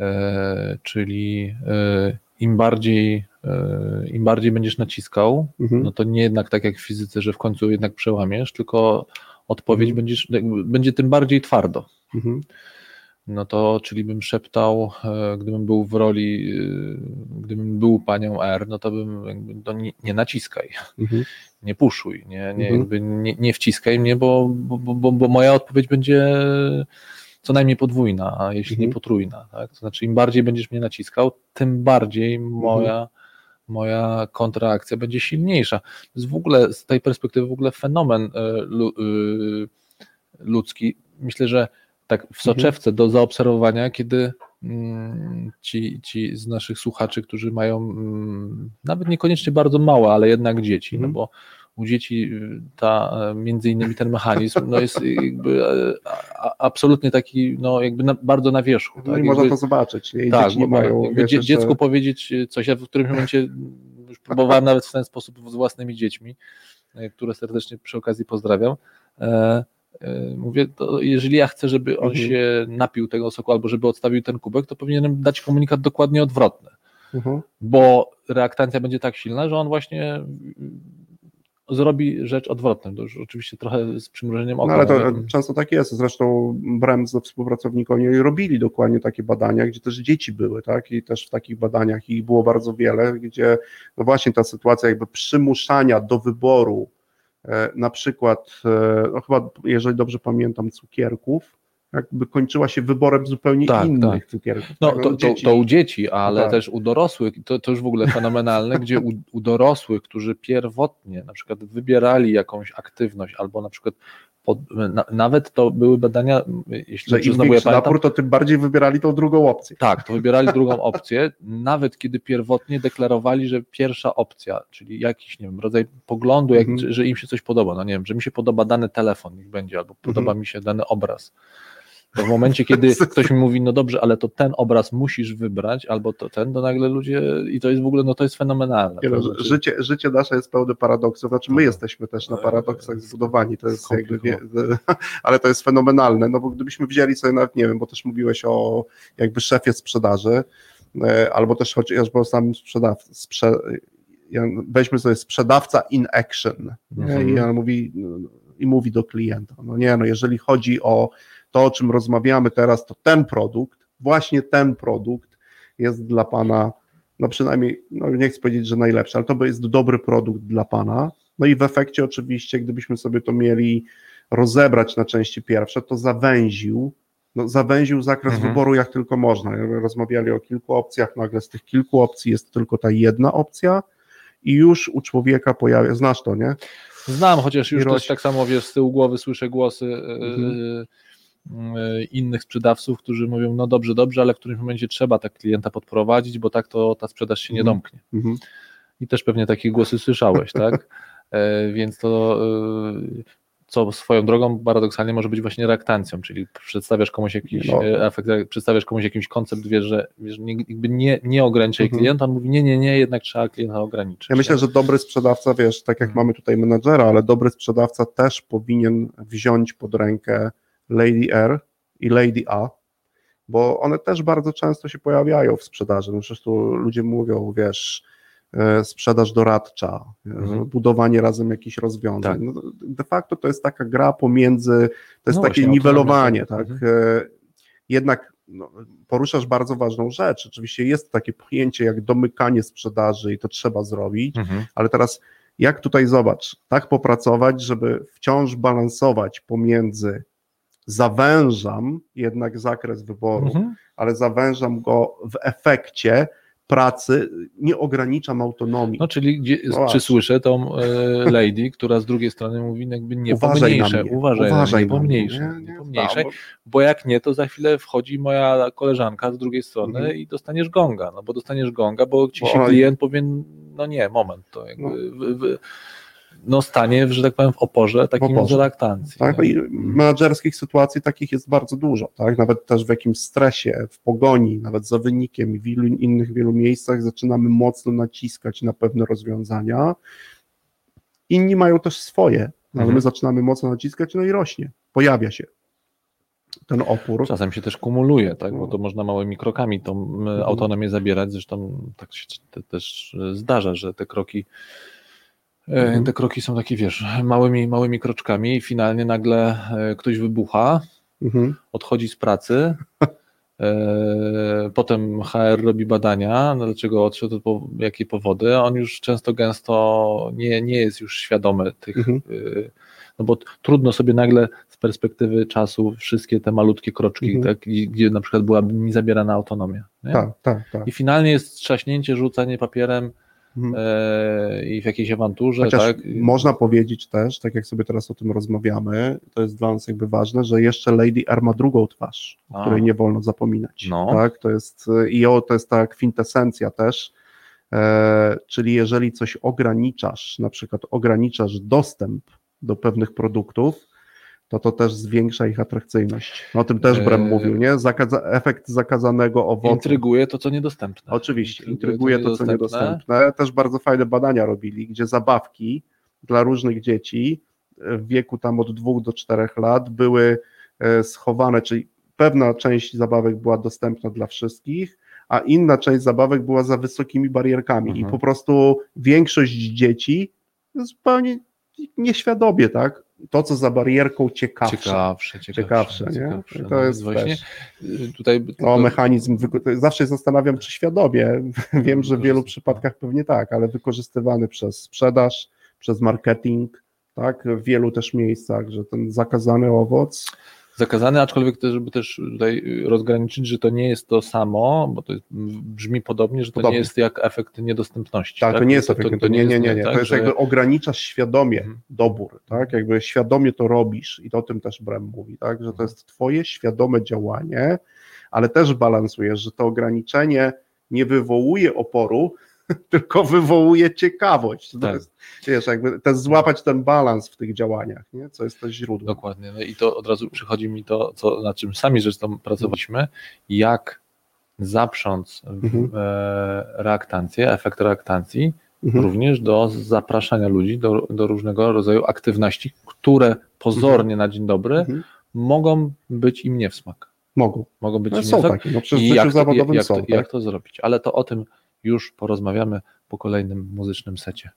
E, czyli e, im bardziej, e, im bardziej będziesz naciskał, Mhm. no to nie jednak tak jak w fizyce, że w końcu jednak przełamiesz, tylko odpowiedź Mhm. będziesz, będzie tym bardziej twardo. Mhm. No to, czyli bym szeptał, e, gdybym był w roli, e, gdybym był panią R, no to bym jakby, no nie, nie naciskaj, Mhm. nie puszuj, nie, nie, Mhm. nie, nie wciskaj mnie, bo, bo, bo, bo moja odpowiedź będzie co najmniej podwójna, a jeśli Mhm. nie potrójna. Tak? To znaczy, im bardziej będziesz mnie naciskał, tym bardziej moja, moja kontraakcja będzie silniejsza. To jest w ogóle z tej perspektywy w ogóle fenomen e, lu, ludzki. Myślę, że tak w soczewce do zaobserwowania, kiedy mm, ci, ci z naszych słuchaczy, którzy mają mm, nawet niekoniecznie bardzo małe, ale jednak dzieci, no Mhm. bo u dzieci y, ta, e, między innymi ten mechanizm no jest jakby e, a, absolutnie taki no jakby na, bardzo na wierzchu. No tak? i można to zobaczyć. I tak, nie mają. wiesz, dzie, dziecku powiedzieć coś, ja w którymś momencie już próbowałem nawet w ten sposób z własnymi dziećmi, e, które serdecznie przy okazji pozdrawiam. E, mówię, to jeżeli ja chcę, żeby on Mhm. się napił tego soku albo żeby odstawił ten kubek, to powinienem dać komunikat dokładnie odwrotny, Mhm. bo reaktancja będzie tak silna, że on właśnie mm, zrobi rzecz odwrotną. To już oczywiście trochę z przymrużeniem No oka. ale to często tak jest. Zresztą Brem ze współpracownikami robili dokładnie takie badania, gdzie też dzieci były, tak? I też w takich badaniach ich było bardzo wiele, gdzie no właśnie ta sytuacja jakby przymuszania do wyboru na przykład, e, no chyba, jeżeli dobrze pamiętam, cukierków, jakby kończyła się wyborem zupełnie Tak, innych tak. cukierków. No, Tak, to, to, dzieci- to u dzieci, ale tak. też u dorosłych, to, to już w ogóle fenomenalne, gdzie u, u dorosłych, którzy pierwotnie na przykład wybierali jakąś aktywność, albo na przykład pod, na, nawet to były badania, jeśli że im znowu ja pamiętam, napór, to tym bardziej wybierali tą drugą opcję. tak, to wybierali <laughs> drugą opcję, nawet kiedy pierwotnie deklarowali, że pierwsza opcja, czyli jakiś, nie wiem, rodzaj poglądu, jak, Mhm. że im się coś podoba, no nie wiem, że mi się podoba dany telefon, niech będzie, albo Mhm. podoba mi się dany obraz. To w momencie, kiedy <laughs> ktoś mi mówi, no dobrze, ale to ten obraz musisz wybrać, albo to ten, to nagle ludzie, i to jest w ogóle, no to jest fenomenalne. Nie no, znaczy- życie, życie nasze jest pełne paradoksów, znaczy my No. jesteśmy też na paradoksach zbudowani, to jest jakby, wie, <laughs> ale to jest fenomenalne, no bo gdybyśmy wzięli sobie nawet, nie wiem, bo też mówiłeś o jakby szefie sprzedaży, e, albo też chociażby o samym sprzedawcy, sprze, weźmy sobie sprzedawca in action? Mhm. i on mówi, i mówi do klienta, no nie, no jeżeli chodzi o to, o czym rozmawiamy teraz, to ten produkt, właśnie ten produkt jest dla Pana, no przynajmniej, no nie chcę powiedzieć, że najlepszy, ale to jest dobry produkt dla Pana. No i w efekcie oczywiście, gdybyśmy sobie to mieli rozebrać na części pierwsze, to zawęził, no zawęził zakres Mhm. wyboru jak tylko można. Rozmawiali o kilku opcjach, nagle z tych kilku opcji jest tylko ta jedna opcja i już u człowieka pojawia, znasz to, nie? Znam, chociaż już roś- tak samo, wiesz, z tyłu głowy słyszę głosy e, Mhm. e, innych sprzedawców, którzy mówią, no dobrze, dobrze, ale w którymś momencie trzeba tak klienta podprowadzić, bo tak to ta sprzedaż się nie Mhm. domknie. Mhm. I też pewnie takie głosy słyszałeś, <laughs> tak? E, Więc to, e, co swoją drogą paradoksalnie może być właśnie reaktancją, czyli przedstawiasz komuś jakiś No. e, efekt, przedstawiasz komuś jakiś koncept, wiesz, że, wiesz, nie, nie, nie ograniczaj Mhm. klienta, on mówi, nie, nie, nie, jednak trzeba klienta ograniczyć. Ja myślę, że dobry sprzedawca, wiesz, tak jak Mhm. mamy tutaj menadżera, ale dobry sprzedawca też powinien wziąć pod rękę Lady R i Lady A, bo one też bardzo często się pojawiają w sprzedaży. No przecież tu ludzie mówią, wiesz, e, sprzedaż doradcza, e, Mhm. budowanie razem jakichś rozwiązań. Tak. No, de facto to jest taka gra pomiędzy, to jest No takie właśnie, niwelowanie, tak? tak. E, Jednak no, poruszasz bardzo ważną rzecz. Oczywiście jest takie pojęcie jak domykanie sprzedaży i to trzeba zrobić, Mhm. ale teraz jak tutaj zobacz, tak popracować, żeby wciąż balansować pomiędzy zawężam jednak zakres wyboru, Mhm. ale zawężam go w efekcie pracy, nie ograniczam autonomii. No, czyli gdzie, No czy słyszę tą e, lady, która z drugiej strony mówi jakby nie uważaj pomniejsze, mnie, uważaj, uważaj na mnie, pomniejsze, nie, nie, nie, pomniejszej, tak, bo jak nie, to za chwilę wchodzi moja koleżanka z drugiej strony Mhm. i dostaniesz gonga, no bo dostaniesz gonga, bo ci Bo się klient powie, no nie, moment, to jakby, No. w, w, no stanie, że tak powiem, w oporze takim oporze. reaktancji. Tak, nie? i menadżerskich sytuacji takich jest bardzo dużo, tak? Nawet też w jakimś stresie, w pogoni, nawet za wynikiem i w wielu innych wielu miejscach zaczynamy mocno naciskać na pewne rozwiązania. Inni mają też swoje, ale Mhm. my zaczynamy mocno naciskać, no i rośnie, pojawia się ten opór. Czasem się też kumuluje, tak, bo to można małymi krokami tą Mhm. autonomię zabierać, zresztą tak się te, też e, zdarza, że te kroki e, Mhm. te kroki są takie, wiesz, małymi, małymi kroczkami i finalnie nagle e, ktoś wybucha, Mhm. odchodzi z pracy, <laughs> e, potem HR robi badania, no dlaczego odszedł, po, jakie powody, on już często gęsto nie, nie jest już świadomy tych, Mhm. e, no bo trudno sobie nagle z perspektywy czasu wszystkie te malutkie kroczki, Mhm. tak, gdzie na przykład byłaby mi zabierana autonomia. Nie? Tak, tak, tak. I finalnie jest trzaśnięcie, rzucanie papierem Mhm. e, i w jakiejś awanturze, Chociaż tak? można powiedzieć też, tak jak sobie teraz o tym rozmawiamy, to jest dla nas jakby ważne, że jeszcze Lady R ma drugą twarz, o A. której nie wolno zapominać. No. Tak, to jest i o, to jest ta kwintesencja też, e, czyli jeżeli coś ograniczasz, na przykład ograniczasz dostęp do pewnych produktów, to to też zwiększa ich atrakcyjność. O tym też Brem E, mówił, nie? Zakaza, efekt zakazanego owocu. Intryguje to, co niedostępne. Oczywiście, Intryguje intryguje to, co niedostępne. niedostępne. Też bardzo fajne badania robili, gdzie zabawki dla różnych dzieci w wieku tam od dwóch do czterech lat były e, schowane, czyli pewna część zabawek była dostępna dla wszystkich, a inna część zabawek była za wysokimi barierkami Mhm. i po prostu większość dzieci zupełnie nieświadomie, tak? To, co za barierką ciekawsze. Ciekawsze, ciekawsze, Ciekawsze, nie? to No, jest właśnie też- y, tutaj O, to- mechanizm, zawsze zastanawiam, czy świadomie, <laughs> wiem, że w wielu przypadkach pewnie tak, ale wykorzystywany przez sprzedaż, przez marketing tak, w wielu też miejscach, że ten zakazany owoc, zakazany, aczkolwiek też, żeby też tutaj rozgraniczyć, że to nie jest to samo, bo to brzmi podobnie, że to Podobnie. nie jest jak efekt niedostępności. tak, to nie jest efekt, to, nie, nie, nie, nie, tak, to jest że- jakby ograniczasz świadomie Mhm. dobór, tak, jakby świadomie to robisz i o tym też Brem mówi, tak, że Mhm. to jest twoje świadome działanie, ale też balansujesz, że to ograniczenie nie wywołuje oporu, <laughs> tylko wywołuje ciekawość. To Tak. jest, wiesz, jakby też złapać ten balans w tych działaniach, nie? co jest to źródło. Dokładnie. No i to od razu przychodzi mi to, co, nad czym sami zresztą pracowaliśmy, jak zaprząc Mhm. e, reaktancję, efekt reaktancji, Mhm. również do zapraszania ludzi do, do różnego rodzaju aktywności, które pozornie na dzień dobry Mhm. mogą być im nie w smak. Mogą. Mogą być No, są takie, no przecież w życiu jak zawodowym jak, są. to, tak? jak to zrobić? Ale to o tym już porozmawiamy po kolejnym muzycznym secie.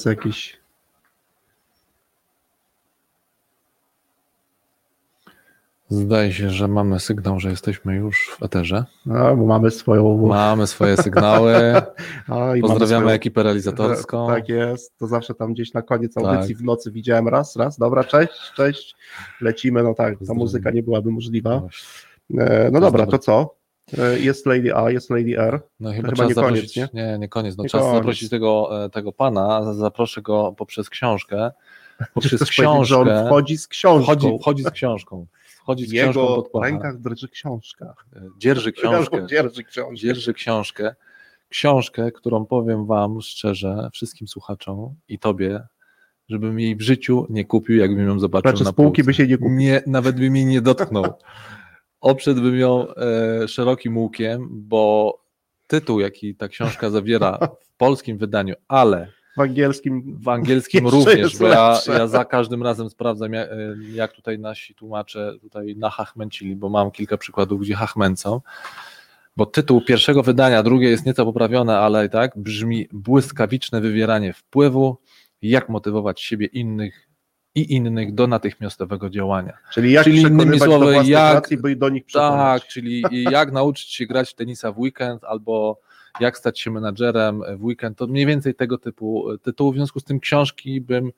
Jest jakiś. Zdaje się, że mamy sygnał, że jesteśmy już w eterze. No, bo mamy swoją. Mamy swoje sygnały. <laughs> A, mamy Pozdrawiamy swoją- ekipę realizatorską. Tak jest, to zawsze tam gdzieś na koniec Tak. audycji w nocy widziałem raz, raz, dobra, cześć, cześć, lecimy, no tak, ta muzyka nie byłaby możliwa. E, No dobra, to co? E, Jest Lady A, jest Lady R. No chyba, chyba czas nie koniec, zaprosić. nie? nie? nie, koniec. No, Nie czas koniec. zaprosić tego, e, tego pana. Zaproszę go poprzez książkę. Poprzez powiedzieć, że książkę. on wchodzi z książką. Wchodzi, wchodzi z książką. Wchodzi w z książką jego pod pachę. rękach drży książka. Dzierży książkę. Dzierży książkę. Dzierży książkę, książkę, którą powiem Wam szczerze, wszystkim słuchaczom i Tobie, żebym jej w życiu nie kupił, jakbym ją zobaczył Znaczy na z półki półce. by się nie kupił. Nie, nawet bym jej nie dotknął. <laughs> Oprzedłbym ją e, szerokim łukiem, bo tytuł, jaki ta książka zawiera <laughs> w polskim wydaniu, ale W angielskim w angielskim również, bo ja, ja za każdym razem sprawdzam, jak, jak tutaj nasi tłumacze tutaj nachachmęcili, bo mam kilka przykładów, gdzie hachmęcą, bo tytuł pierwszego wydania, drugie jest nieco poprawione, ale i tak brzmi błyskawiczne wywieranie wpływu, jak motywować siebie innych i innych do natychmiastowego działania. Czyli jak Czyli innymi słowy, do jak- by do nich Tak, czyli jak <laughs> nauczyć się grać w tenisa w weekend, albo jak stać się menadżerem w weekend, to mniej więcej tego typu tytułu. W związku z tym książki bym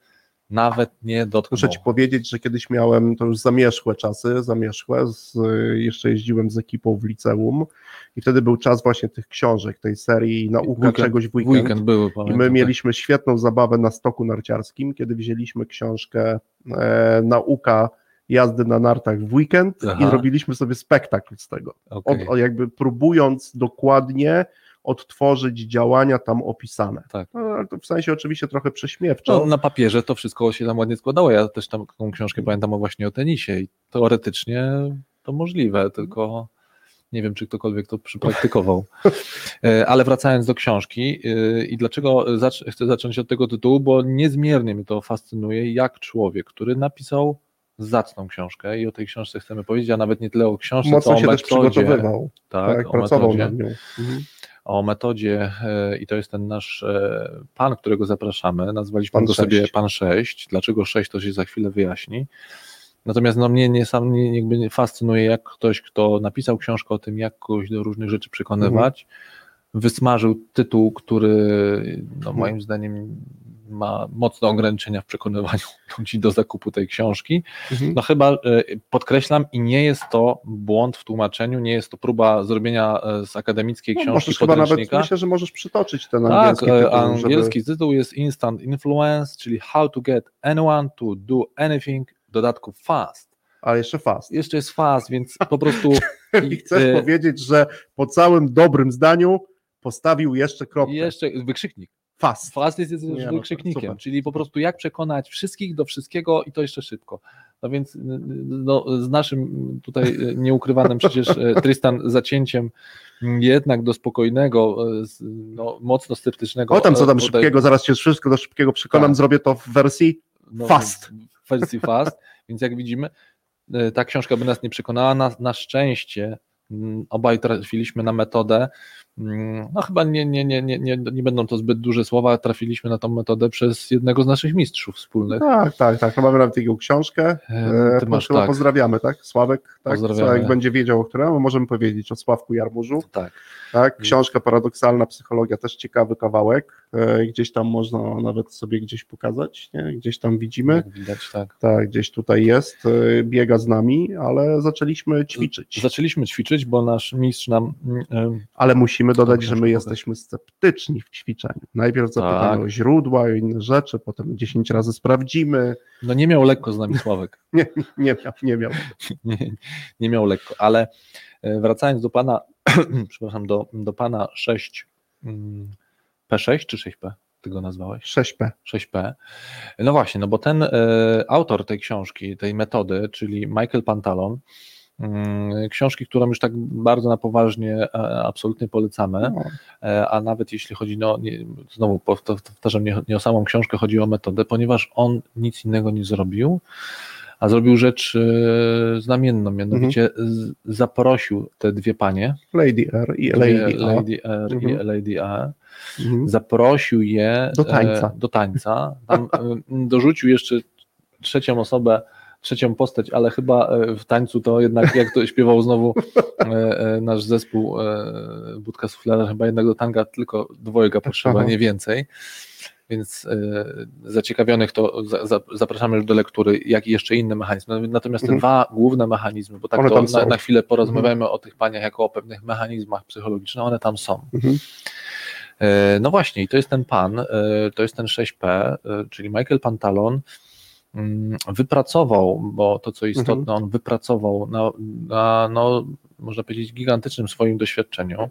nawet nie dotknął. Muszę ci powiedzieć, że kiedyś miałem to już zamierzchłe czasy, zamierzchłe, z, jeszcze jeździłem z ekipą w liceum i wtedy był czas właśnie tych książek, tej serii nauka Weekend- czegoś w weekend. weekend były, I pamiętam, my tak. mieliśmy świetną zabawę na stoku narciarskim, kiedy wzięliśmy książkę e, Nauka jazdy na nartach w weekend Aha. i robiliśmy sobie spektakl z tego. Od, Okej. o, jakby próbując dokładnie odtworzyć działania tam opisane. Tak. No, ale to w sensie oczywiście trochę prześmiewczo. No, na papierze to wszystko się tam ładnie składało. Ja też tam taką książkę pamiętam o właśnie o tenisie i teoretycznie to możliwe, tylko nie wiem, czy ktokolwiek to przypraktykował. E, Ale wracając do książki e, i dlaczego chcę zacząć od tego tytułu, bo niezmiernie mnie to fascynuje, jak człowiek, który napisał zacną książkę i o tej książce chcemy powiedzieć, a nawet nie tyle o książce, co Mocno o się też przygotowywał, Tak, tak, o pracował metodzie nad nią. Mhm. O metodzie e, i to jest ten nasz e, pan, którego zapraszamy. Nazwaliśmy Pan go sobie sześć. Pan 6. Dlaczego 6 to się za chwilę wyjaśni. Natomiast no, mnie nie, sam nie, jakby nie fascynuje, jak ktoś, kto napisał książkę o tym, jak kogoś do różnych rzeczy przekonywać, wysmażył tytuł, który no, Mhm. moim zdaniem ma mocne ograniczenia w przekonywaniu <laughs> ludzi do zakupu tej książki. Mhm. No chyba e, podkreślam i nie jest to błąd w tłumaczeniu, nie jest to próba zrobienia e, z akademickiej No, książki chyba nawet, myślę, że możesz przytoczyć ten tak, angielski e, tytuł, angielski żeby... tytuł jest Instant Influence, czyli How to get anyone to do anything, w dodatku fast. ale jeszcze fast. Jeszcze jest fast, więc po prostu <laughs> I chcesz powiedzieć, że po całym dobrym zdaniu postawił jeszcze kropkę. jeszcze wykrzyknik. Fast. Fast jest, jest Nie, no, super. czyli po prostu jak przekonać wszystkich do wszystkiego i to jeszcze szybko. No więc no, z naszym tutaj nieukrywanym przecież <laughs> Tristan zacięciem jednak do spokojnego, no, mocno sceptycznego. O tam co tam e, szybkiego, zaraz cię wszystko do szybkiego przekonam, Tak. zrobię to w wersji no, Fast. w wersji fast, więc jak widzimy, ta książka by nas nie przekonała. Na, na szczęście mm, obaj trafiliśmy na metodę. Mm, No chyba nie, nie, nie, nie, nie, nie będą to zbyt duże słowa, trafiliśmy na tą metodę przez jednego z naszych mistrzów wspólnych. Tak, tak, tak. No mamy nawet taką książkę. E, Ty E, masz tak, Pozdrawiamy, tak? Sławek, tak? Sławek będzie wiedział, o którym, możemy powiedzieć o Sławku Jarmużu. tak. Tak? Książka paradoksalna psychologia, też ciekawy kawałek. E, Gdzieś tam można nawet sobie gdzieś pokazać, nie? Gdzieś tam widzimy. Widać, tak. Tak, gdzieś tutaj jest, biega z nami, ale zaczęliśmy ćwiczyć. Zaczęliśmy ćwiczyć, bo nasz mistrz nam mm, Ale musimy dodać, że my jesteśmy sceptyczni w ćwiczeniu. Najpierw zapytamy Tak. o źródła, o inne rzeczy, potem 10 razy sprawdzimy. no nie miał lekko z nami Sławek. <laughs> Nie, nie miał, nie miał. <laughs> nie, nie miał lekko, ale e, wracając do pana, <clears throat> przepraszam, do, do pana 6 mm, P6 czy 6P? Ty go nazwałeś? 6P. 6P. No właśnie, no bo ten e, autor tej książki, tej metody, czyli Michael Pantalon, książki, którą już tak bardzo na poważnie e, absolutnie polecamy, No, E, a nawet jeśli chodzi, no nie, znowu powta- powtarzam, nie, nie o samą książkę, chodzi o metodę, ponieważ on nic innego nie zrobił, a zrobił rzecz e, znamienną, mianowicie z, zaprosił te dwie panie, Lady R i Lady A. Lady R i Mhm. Lady A, Mhm. zaprosił je Do tańca. Do tańca. Tam dorzucił jeszcze trzecią osobę, trzecią postać, ale chyba e, w tańcu to jednak, jak to śpiewał znowu e, e, nasz zespół Budka Suflera, chyba jednak do tanga tylko dwojga potrzeba, Aha. nie więcej. Więc zaciekawionych to za, za, zapraszamy już do lektury, jak i jeszcze inne mechanizmy. Natomiast te Mhm. dwa główne mechanizmy, bo tak One to na. Mhm. na chwilę porozmawiamy o tych paniach jako o pewnych mechanizmach psychologicznych, one tam są. Mhm. No właśnie, i to jest ten pan, to jest ten 6P, e, czyli Michael Pantalon, wypracował, bo to co istotne, Mhm. on wypracował na, na no, można powiedzieć, gigantycznym swoim doświadczeniu,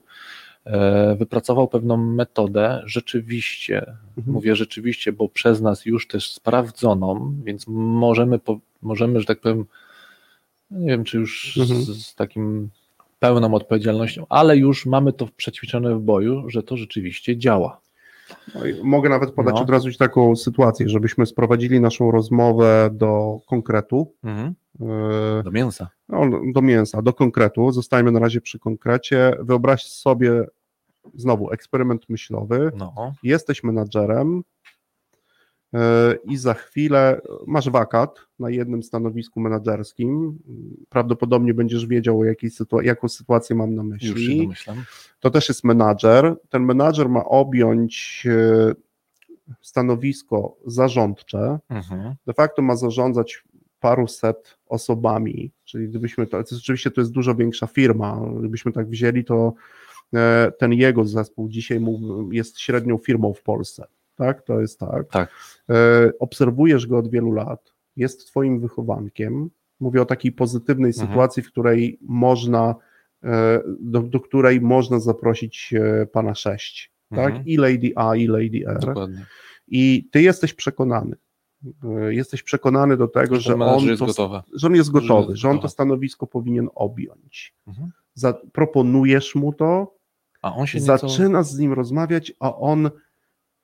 e, wypracował pewną metodę, rzeczywiście, Mhm. mówię rzeczywiście, bo przez nas już też sprawdzoną, więc możemy, możemy że tak powiem, nie wiem, czy już Mhm. z, z takim pełną odpowiedzialnością, ale już mamy to przećwiczone w boju, że to rzeczywiście działa. No mogę nawet podać No. od razu taką sytuację, żebyśmy sprowadzili naszą rozmowę do konkretu. Yy, Do mięsa. no, do mięsa, do konkretu. Zostajemy na razie przy konkrecie. Wyobraź sobie znowu eksperyment myślowy. No, Jesteś menadżerem i za chwilę masz wakat na jednym stanowisku menadżerskim. Prawdopodobnie będziesz wiedział, o jakiej sytua- jaką sytuację mam na myśli. już się domyślam. to też jest menadżer. Ten menadżer ma objąć e, stanowisko zarządcze, Mhm. de facto ma zarządzać paruset osobami, czyli gdybyśmy to, rzeczywiście to jest dużo większa firma, gdybyśmy tak wzięli, to e, ten jego zespół dzisiaj jest średnią firmą w Polsce, tak? To jest tak. Tak. E, Obserwujesz go od wielu lat, jest twoim wychowankiem, mówię o takiej pozytywnej Mhm. sytuacji, w której można, e, do, do której można zaprosić e, pana sześć, Mhm. tak? I Lady A, i Lady R. Dokładnie. I ty jesteś przekonany. Jesteś przekonany do tego, Że on, jest to, gotowy. że on jest gotowy, że on to stanowisko powinien objąć. Mhm. Zaproponujesz mu to, A on się nieco... zaczynasz z nim rozmawiać, a on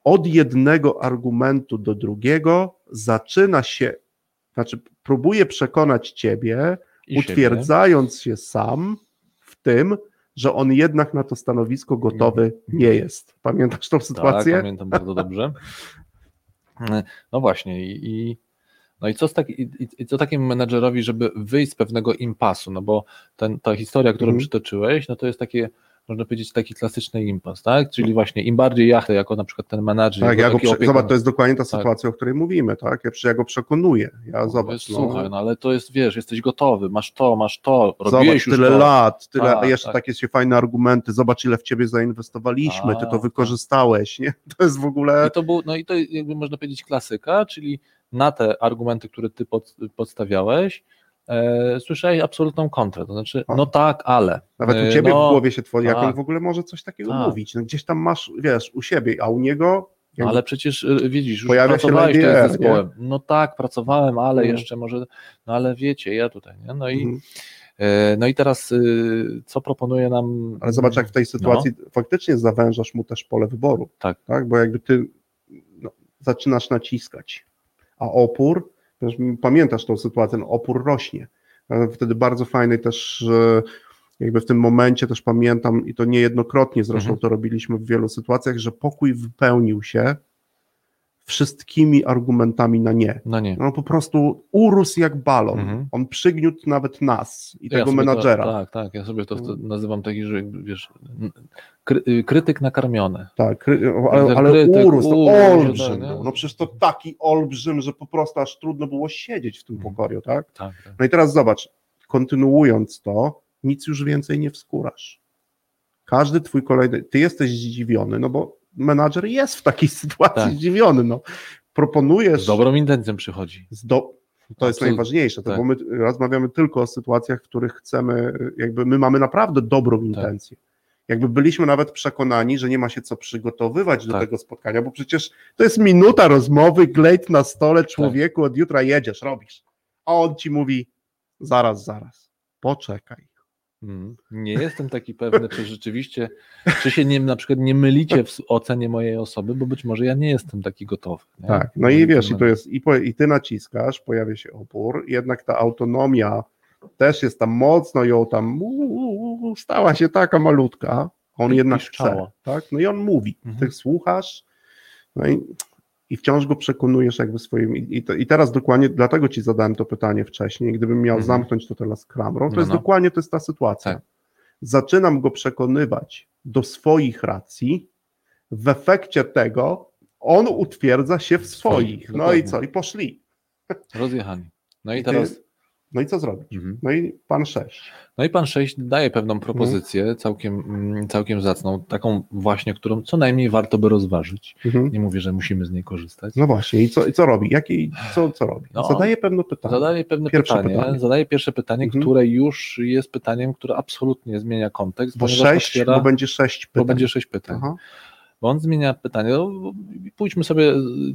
od jednego argumentu do drugiego zaczyna się, znaczy próbuje przekonać ciebie, i siebie. utwierdzając się sam w tym, że on jednak na to stanowisko gotowy nie jest. Pamiętasz tą sytuację? Tak, pamiętam bardzo dobrze. <laughs> No właśnie i, no i co, z taki, i, i co takiemu menedżerowi, żeby wyjść z pewnego impasu, no bo ten, ta historia, którą Mhm. przytoczyłeś, no to jest takie, można powiedzieć, taki klasyczny impas, tak? Czyli właśnie im bardziej ja chcę, jako na przykład ten menadżer, Tak, ja go prze... Zobacz, to jest dokładnie ta Tak. sytuacja, o której mówimy, tak? Ja, ja go przekonuję. Ja Mówię, zobacz, Słuchaj, no, no ale to jest, wiesz, jesteś gotowy, masz to, masz to, zobacz, robiłeś już tyle to. lat, tyle, Tak, a jeszcze tak. takie się fajne argumenty, zobacz ile w ciebie zainwestowaliśmy, ty Tak, to tak. wykorzystałeś, nie? <laughs> To jest w ogóle... I to był, no i to jakby można powiedzieć klasyka, czyli na te argumenty, które ty pod, podstawiałeś, e, słyszałeś absolutną kontrę, to znaczy, A. no tak, ale. Nawet u E, ciebie no, w głowie się tworzy, jak on tak. w ogóle może coś takiego Tak. mówić. No, gdzieś tam masz, wiesz, u siebie, a u niego... jakby- Ale przecież y, widzisz, już Pojawia się pracowałeś Lady tutaj R, z zespołem. No tak, pracowałem, ale Mhm. jeszcze może, no ale wiecie, ja tutaj, nie? No i, Mhm. e, no i teraz co proponuje nam. Ale zobacz, jak w tej sytuacji faktycznie zawężasz mu też pole wyboru. No. Tak. tak? Bo jakby ty no, zaczynasz naciskać, a opór, pamiętasz tą sytuację, no, opór rośnie. Ale Wtedy bardzo fajny też, jakby w tym momencie też pamiętam, i to niejednokrotnie zresztą Mhm. to robiliśmy w wielu sytuacjach, że pokój wypełnił się wszystkimi argumentami na nie. No nie. No po prostu urósł jak balon. Mhm. On przygniótł nawet nas i Ja tego menadżera. To, tak, tak, ja sobie to wtedy nazywam taki, że wiesz, kry, krytyk nakarmiony. Tak, kry- ale, ale krytyk, urósł, to urósł, olbrzym tak. No przecież to taki olbrzym, że po prostu aż trudno było siedzieć w tym Mhm. pokoju, tak? Tak, tak. No i teraz zobacz, kontynuując to, nic już więcej nie wskórasz. Każdy twój kolejny, ty jesteś zdziwiony, no bo menadżer jest w takiej <laughs> sytuacji Tak. zdziwiony, no. Proponujesz... Z dobrą intencją przychodzi. do... To jest najważniejsze, to Tak. bo my rozmawiamy tylko o sytuacjach, w których chcemy, jakby my mamy naprawdę dobrą Tak. intencję. Jakby byliśmy nawet przekonani, że nie ma się co przygotowywać do Tak. tego spotkania, bo przecież to jest minuta rozmowy, glejt na stole, Tak. człowieku, od jutra jedziesz, robisz. A on ci mówi, zaraz, zaraz, poczekaj. Mm. Nie jestem taki pewny, czy rzeczywiście, czy się nie, na przykład nie mylicie w ocenie mojej osoby, bo być może ja nie jestem taki gotowy. Nie? Tak, no i wiesz, i to jest, i, po, i ty naciskasz, pojawia się opór, jednak ta autonomia też jest tam mocno ją tam u, u, u, stała się taka malutka, on I jednak chce, piszczała. tak, no i on mówi, Mhm. ty słuchasz, no i, i wciąż go przekonujesz jakby swoim, i, i, to, i teraz dokładnie, dlatego ci zadałem to pytanie wcześniej, gdybym miał Mhm. zamknąć to teraz klamrą, to No, jest no. dokładnie, to jest ta sytuacja. Tak. Zaczynam go przekonywać do swoich racji, w efekcie tego on utwierdza się w swoich. No i dokładnie. co? I poszli. Rozjechani. No i I teraz No i co zrobić? Mhm. No i pan 6. No i pan 6 daje pewną propozycję, całkiem, mm, całkiem zacną, taką właśnie, którą co najmniej warto by rozważyć. Mhm. Nie mówię, że musimy z niej korzystać. No właśnie, i co, i co robi? Jakie, co, co robi? No. Zadaje pewne pytanie. Zadaje pewne Pierwsze pytanie, pytanie. zadaje pierwsze pytanie, Mhm. które już jest pytaniem, które absolutnie zmienia kontekst, Bo ponieważ 6, otwiera- bo będzie 6 pytań. bo będzie sześć pytań. Aha. Bo on zmienia pytanie. No, pójdźmy sobie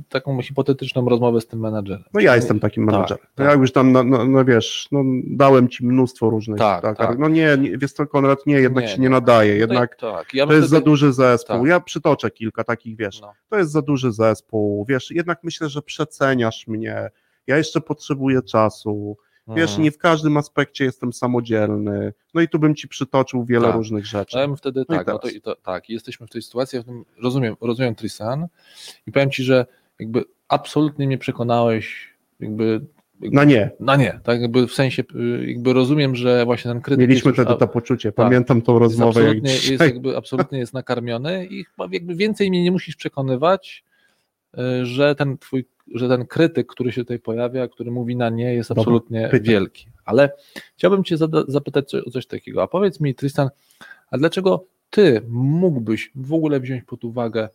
taką hipotetyczną rozmowę z tym menadżerem. No ja jestem takim Tak, menadżerem. tak. Ja już tam, no, no, no wiesz, no, dałem ci mnóstwo różnych. Tak, tak. No nie, nie, wiesz co, Konrad, nie, jednak Nie, się nie. nadaje. Tutaj- Jednak tak. Ja to jest za duży zespół. tak. Ja przytoczę kilka takich, wiesz, No. to jest za duży zespół, wiesz, jednak myślę, że przeceniasz mnie. Ja jeszcze potrzebuję czasu. Wiesz, Mhm. nie w każdym aspekcie jestem samodzielny. No i tu bym ci przytoczył wiele Tak. różnych rzeczy. Ja bym wtedy No tak, no to, to, tak, jesteśmy w tej sytuacji, ja w tym rozumiem, rozumiem Trisan i powiem ci, że jakby absolutnie mnie przekonałeś, jakby No nie, na nie, tak jakby w sensie, y, jakby rozumiem, że właśnie ten krytyk mieliśmy jest wtedy to poczucie. tak. Pamiętam tą jest rozmowę. Jak absolutnie, jest dzisiaj. jakby absolutnie jest nakarmiony i chyba jakby więcej mnie nie musisz przekonywać, y, że ten twój, że ten krytyk, który się tutaj pojawia, który mówi na nie, jest Dobra, absolutnie wielki. Ale chciałbym cię zapytać o coś takiego. A powiedz mi, Tristan, a dlaczego ty mógłbyś w ogóle wziąć pod uwagę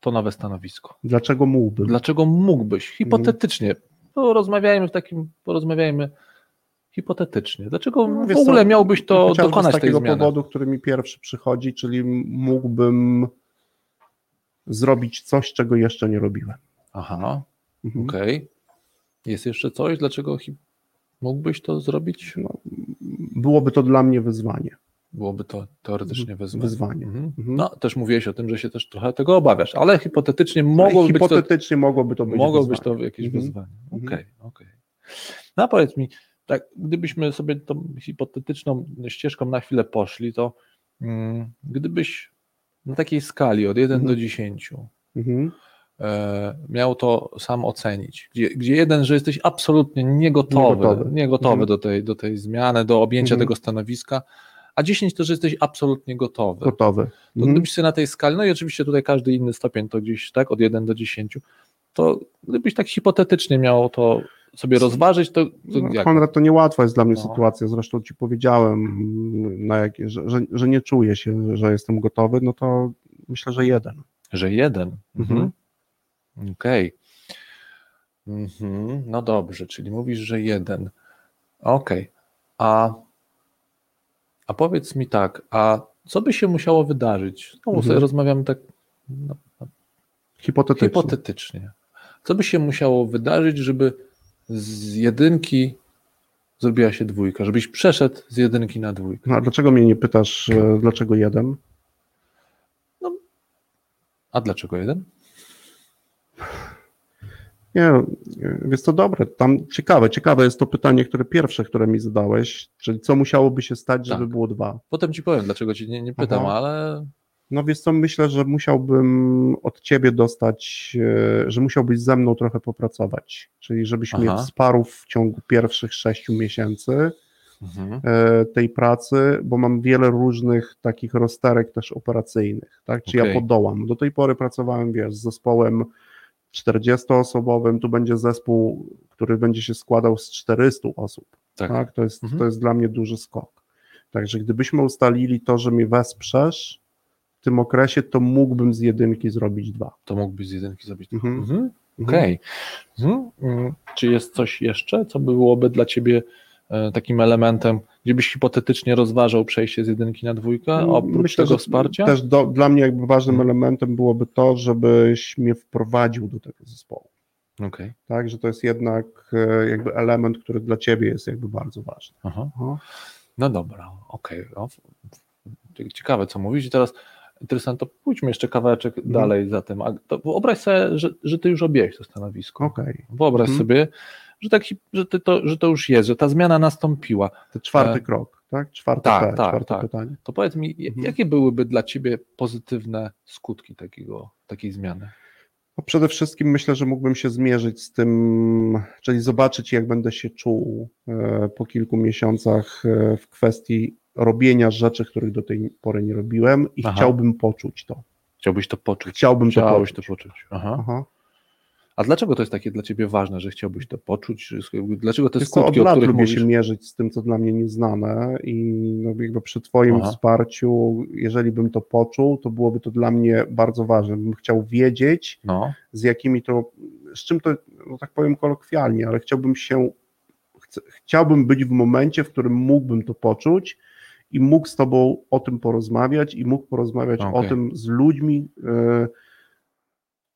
to nowe stanowisko? Dlaczego mógłbym? Dlaczego mógłbyś? Hipotetycznie. Porozmawiajmy w takim, porozmawiajmy hipotetycznie. Dlaczego No, w ogóle co, miałbyś to dokonać z tej takiego zmiany? powodu, który mi pierwszy przychodzi, czyli mógłbym zrobić coś, czego jeszcze nie robiłem. Aha, Mhm. okej. Jest jeszcze coś, dlaczego mógłbyś to zrobić? No, byłoby to dla mnie wyzwanie. Byłoby to teoretycznie wyzwanie. Wyzwanie. Mhm. Mhm. No, też mówiłeś o tym, że się też trochę tego obawiasz, ale hipotetycznie mogłoby być to, Hipotetycznie mogłoby to być mogło być to jakieś Mhm. wyzwanie. Okej, Mhm. okej. No a powiedz mi, tak, gdybyśmy sobie tą hipotetyczną ścieżką na chwilę poszli, to mm, gdybyś na takiej skali od 1 Mhm. do 10 Mhm. e, miał to sam ocenić, gdzie, gdzie jeden, że jesteś absolutnie niegotowy, Niegotowy. niegotowy Mhm. do, tej, do tej zmiany, do objęcia Mhm. tego stanowiska, a 10 to, że jesteś absolutnie gotowy. Gotowy. To Mhm. gdybyś na tej skali, no i oczywiście tutaj każdy inny stopień to gdzieś tak od 1 do 10, to gdybyś tak hipotetycznie miał to sobie rozważyć, to, to No, jak? Konrad, to niełatwa jest dla mnie No. sytuacja. Zresztą ci powiedziałem, na jakie, że, że, że nie czuję się, że jestem gotowy, no to myślę, że jeden. Że jeden. Mhm. Okej. Mhm. No dobrze, czyli mówisz, że jeden. Okej. A, a powiedz mi tak, a co by się musiało wydarzyć? Znowu Mhm. sobie rozmawiamy tak no, Hipotetycznie. hipotetycznie. Co by się musiało wydarzyć, żeby z jedynki zrobiła się dwójka, żebyś przeszedł z jedynki na dwójkę? No, a dlaczego mnie nie pytasz, e, dlaczego jeden? A dlaczego jeden? Nie, jest to dobre. Tam ciekawe, ciekawe jest to pytanie, które pierwsze, które mi zadałeś, czyli co musiałoby się stać, żeby Tak. było dwa. Potem ci powiem, dlaczego ci nie, nie pytam, Aha. ale No wiesz co, myślę, że musiałbym od ciebie dostać, e, że musiałbyś ze mną trochę popracować, czyli żebyś mnie Aha. wsparł w ciągu pierwszych sześciu miesięcy mhm. e, tej pracy, bo mam wiele różnych takich rozterek też operacyjnych, tak, czy Okej. ja podołam. Do tej pory pracowałem, wiesz, z zespołem 40-osobowym, tu będzie zespół, który będzie się składał z 400 osób, tak. tak, to, jest, Mhm. to jest dla mnie duży skok. Także gdybyśmy ustalili to, że mnie wesprzesz w tym okresie, to mógłbym z jedynki zrobić dwa. to mógłbyś z jedynki zrobić. Mhm. Mhm. Mhm. Okej. Mhm. Mm, Czy jest coś jeszcze, co byłoby dla ciebie takim elementem, gdzie byś hipotetycznie rozważał przejście z jedynki na dwójkę, oprócz Myślę, tego wsparcia? Też do, dla mnie jakby ważnym Mhm. elementem byłoby to, żebyś mnie wprowadził do tego zespołu. Okej. Tak, że to jest jednak e, jakby element, który dla ciebie jest jakby bardzo ważny. Aha. Aha. No dobra, okej. No, f- Ciekawe, co mówisz. I teraz, interesant, to pójdźmy jeszcze kawałeczek Mhm. dalej za tym. A to wyobraź sobie, że, że ty już objąłeś to stanowisko. Okej. Wyobraź Mhm. sobie, że, tak, że, to, że to już jest, że ta zmiana nastąpiła. To czwarty E, krok, tak? Czwarte, tak, P, tak, czwarte tak. pytanie. To powiedz mi, Mhm. jakie byłyby dla ciebie pozytywne skutki takiego, takiej zmiany? No przede wszystkim myślę, że mógłbym się zmierzyć z tym, czyli zobaczyć, jak będę się czuł e, po kilku miesiącach e, w kwestii robienia rzeczy, których do tej pory nie robiłem i Aha. chciałbym poczuć to. Chciałbyś to poczuć? Chciałbym to Chciałbyś poczuć. to poczuć. Aha. Aha. A dlaczego to jest takie dla ciebie ważne, że chciałbyś to poczuć? Dlaczego te Wiesz co, skutki, od o lat lubię mówisz? się mierzyć z tym, co dla mnie nieznane i no jakby przy twoim Aha. wsparciu, jeżeli bym to poczuł, to byłoby to dla mnie bardzo ważne. Bym chciał wiedzieć, No, z jakimi to, z czym to, no tak powiem kolokwialnie, ale chciałbym się, chciałbym być w momencie, w którym mógłbym to poczuć i mógł z tobą o tym porozmawiać i mógł porozmawiać o Okej. tym z ludźmi, e,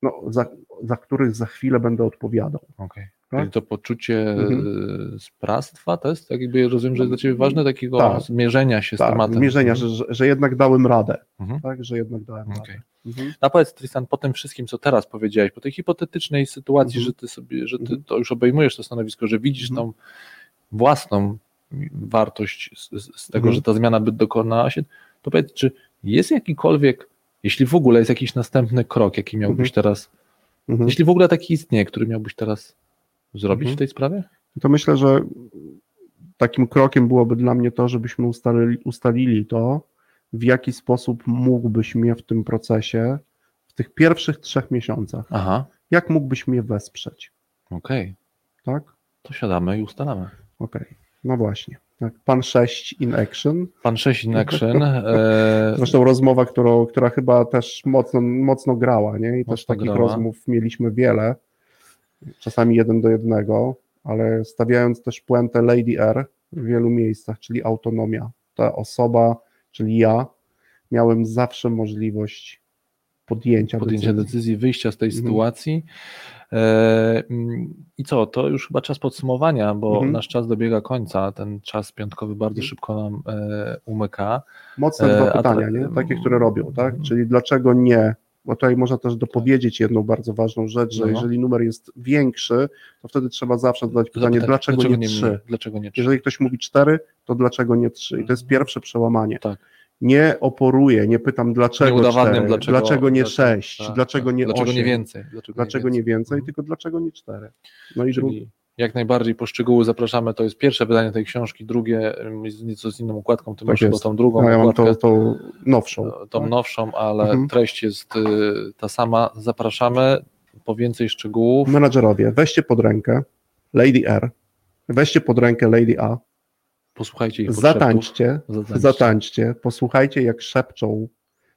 no, za, za których za chwilę będę odpowiadał. okej. Tak? Czyli to poczucie Mhm. e, sprawstwa to jest, tak jakby rozumiem, że jest dla ciebie ważne takiego Tak. zmierzenia się z Tak, tematem. zmierzenia, Mhm. że, że, że jednak dałem radę. Mhm. Tak, że jednak dałem Okej. radę. Mhm. A powiedz Tristan, po tym wszystkim, co teraz powiedziałeś, po tej hipotetycznej sytuacji, Mhm. że ty sobie, że ty Mhm. to już obejmujesz to stanowisko, że widzisz Mhm. tą własną wartość z, z z tego, Mhm. że ta zmiana by dokonała się, to powiedz, czy jest jakikolwiek, jeśli w ogóle jest jakiś następny krok, jaki miałbyś Mhm. teraz, Mhm. jeśli w ogóle taki istnieje, który miałbyś teraz zrobić Mhm. w tej sprawie? To myślę, że takim krokiem byłoby dla mnie to, żebyśmy ustalili, ustalili to, w jaki sposób mógłbyś mnie w tym procesie, w tych pierwszych trzech miesiącach, Aha, jak mógłbyś mnie wesprzeć, okej, tak? to siadamy i ustalamy. Okej, no właśnie. Tak. Pan 6 in action. Pan 6 in action, <laughs> e, Zresztą rozmowa, którą, która chyba też mocno, mocno grała, nie? I też Mocno takich grała. rozmów mieliśmy wiele, czasami jeden do jednego, ale stawiając też puentę Lady R w wielu miejscach, czyli autonomia. Ta osoba, czyli ja, miałem zawsze możliwość podjęcia, podjęcia decyzji. decyzji, wyjścia z tej Mhm. sytuacji. E, mm, I co, to już chyba czas podsumowania, bo Mhm. nasz czas dobiega końca. Ten czas piątkowy bardzo Mhm. szybko nam e, umyka. Mocne E, dwa pytania, te- nie? takie, które robią, tak? Mhm. Czyli dlaczego nie? Bo tutaj można też dopowiedzieć jedną bardzo ważną rzecz, że No. jeżeli numer jest większy, to wtedy trzeba zawsze zadać pytanie, Zapytać, dlaczego, nie mniej? trzy? Dlaczego nie trzy? Jeżeli ktoś mówi cztery, to dlaczego nie trzy? I to jest pierwsze przełamanie. Tak. Nie oporuję, nie pytam dlaczego Nie udowadniam, dlaczego, dlaczego nie sześć, tak, dlaczego tak. nie Dlaczego nie więcej? Dlaczego, dlaczego nie więcej, Mhm. tylko dlaczego nie cztery. No i drugi. Jak najbardziej po szczegóły zapraszamy. To jest pierwsze wydanie tej książki, drugie ym, z nieco z inną układką. Ty Tak masz chyba jest. tą drugą No ja mam tą, tą nowszą. tą tak? nowszą, ale Mhm. treść jest y, ta sama. Zapraszamy po więcej szczegółów. Menadżerowie, weźcie pod rękę Lady R, weźcie pod rękę Lady A, Posłuchajcie ich zatańczcie, Zatańczcie. zatańczcie, posłuchajcie jak szepczą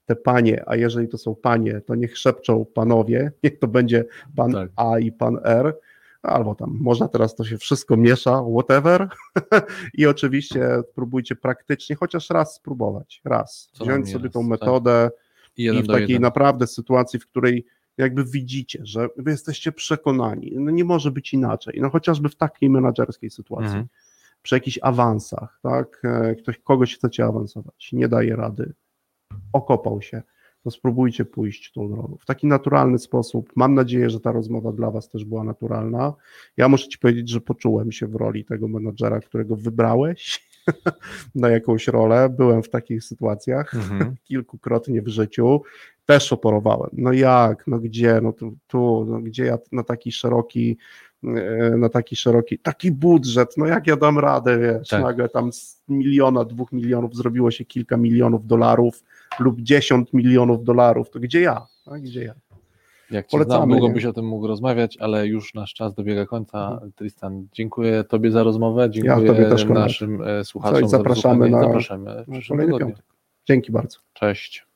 te panie, a jeżeli to są panie, to niech szepczą panowie, <laughs> niech to będzie pan Tak. A i pan R, albo tam można teraz to się wszystko miesza, whatever <laughs> i oczywiście próbujcie praktycznie chociaż raz spróbować, raz, Co wziąć sobie raz, tą tak. metodę I i jeden w takiej jeden. naprawdę sytuacji, w której jakby widzicie, że wy jesteście przekonani, no nie może być inaczej, no chociażby w takiej menadżerskiej sytuacji, Mhm. Przy jakichś awansach, tak, e, ktoś, kogoś chcecie awansować, nie daje rady, okopał się, to spróbujcie pójść tą drogą. W taki naturalny sposób. Mam nadzieję, że ta rozmowa dla Was też była naturalna. Ja muszę Ci powiedzieć, że poczułem się w roli tego menadżera, którego wybrałeś <laughs> na jakąś rolę. Byłem w takich sytuacjach Mhm. <laughs> kilkukrotnie w życiu. Też oporowałem. No jak, no gdzie, no tu, tu no gdzie ja na taki szeroki, na taki szeroki, taki budżet, no jak ja dam radę, wiesz, Tak. nagle tam z miliona, dwóch milionów zrobiło się kilka milionów dolarów lub dziesiąt milionów dolarów, to gdzie ja, a gdzie ja? Jak cię Polecamy, znam, długo byś o tym mógł rozmawiać, ale już nasz czas dobiega końca. Tristan, dziękuję Tobie za rozmowę, dziękuję Tobie też, naszym e, słuchaczom zapraszamy za na- Zapraszamy Na kolejny piątek. Dzięki bardzo. Cześć.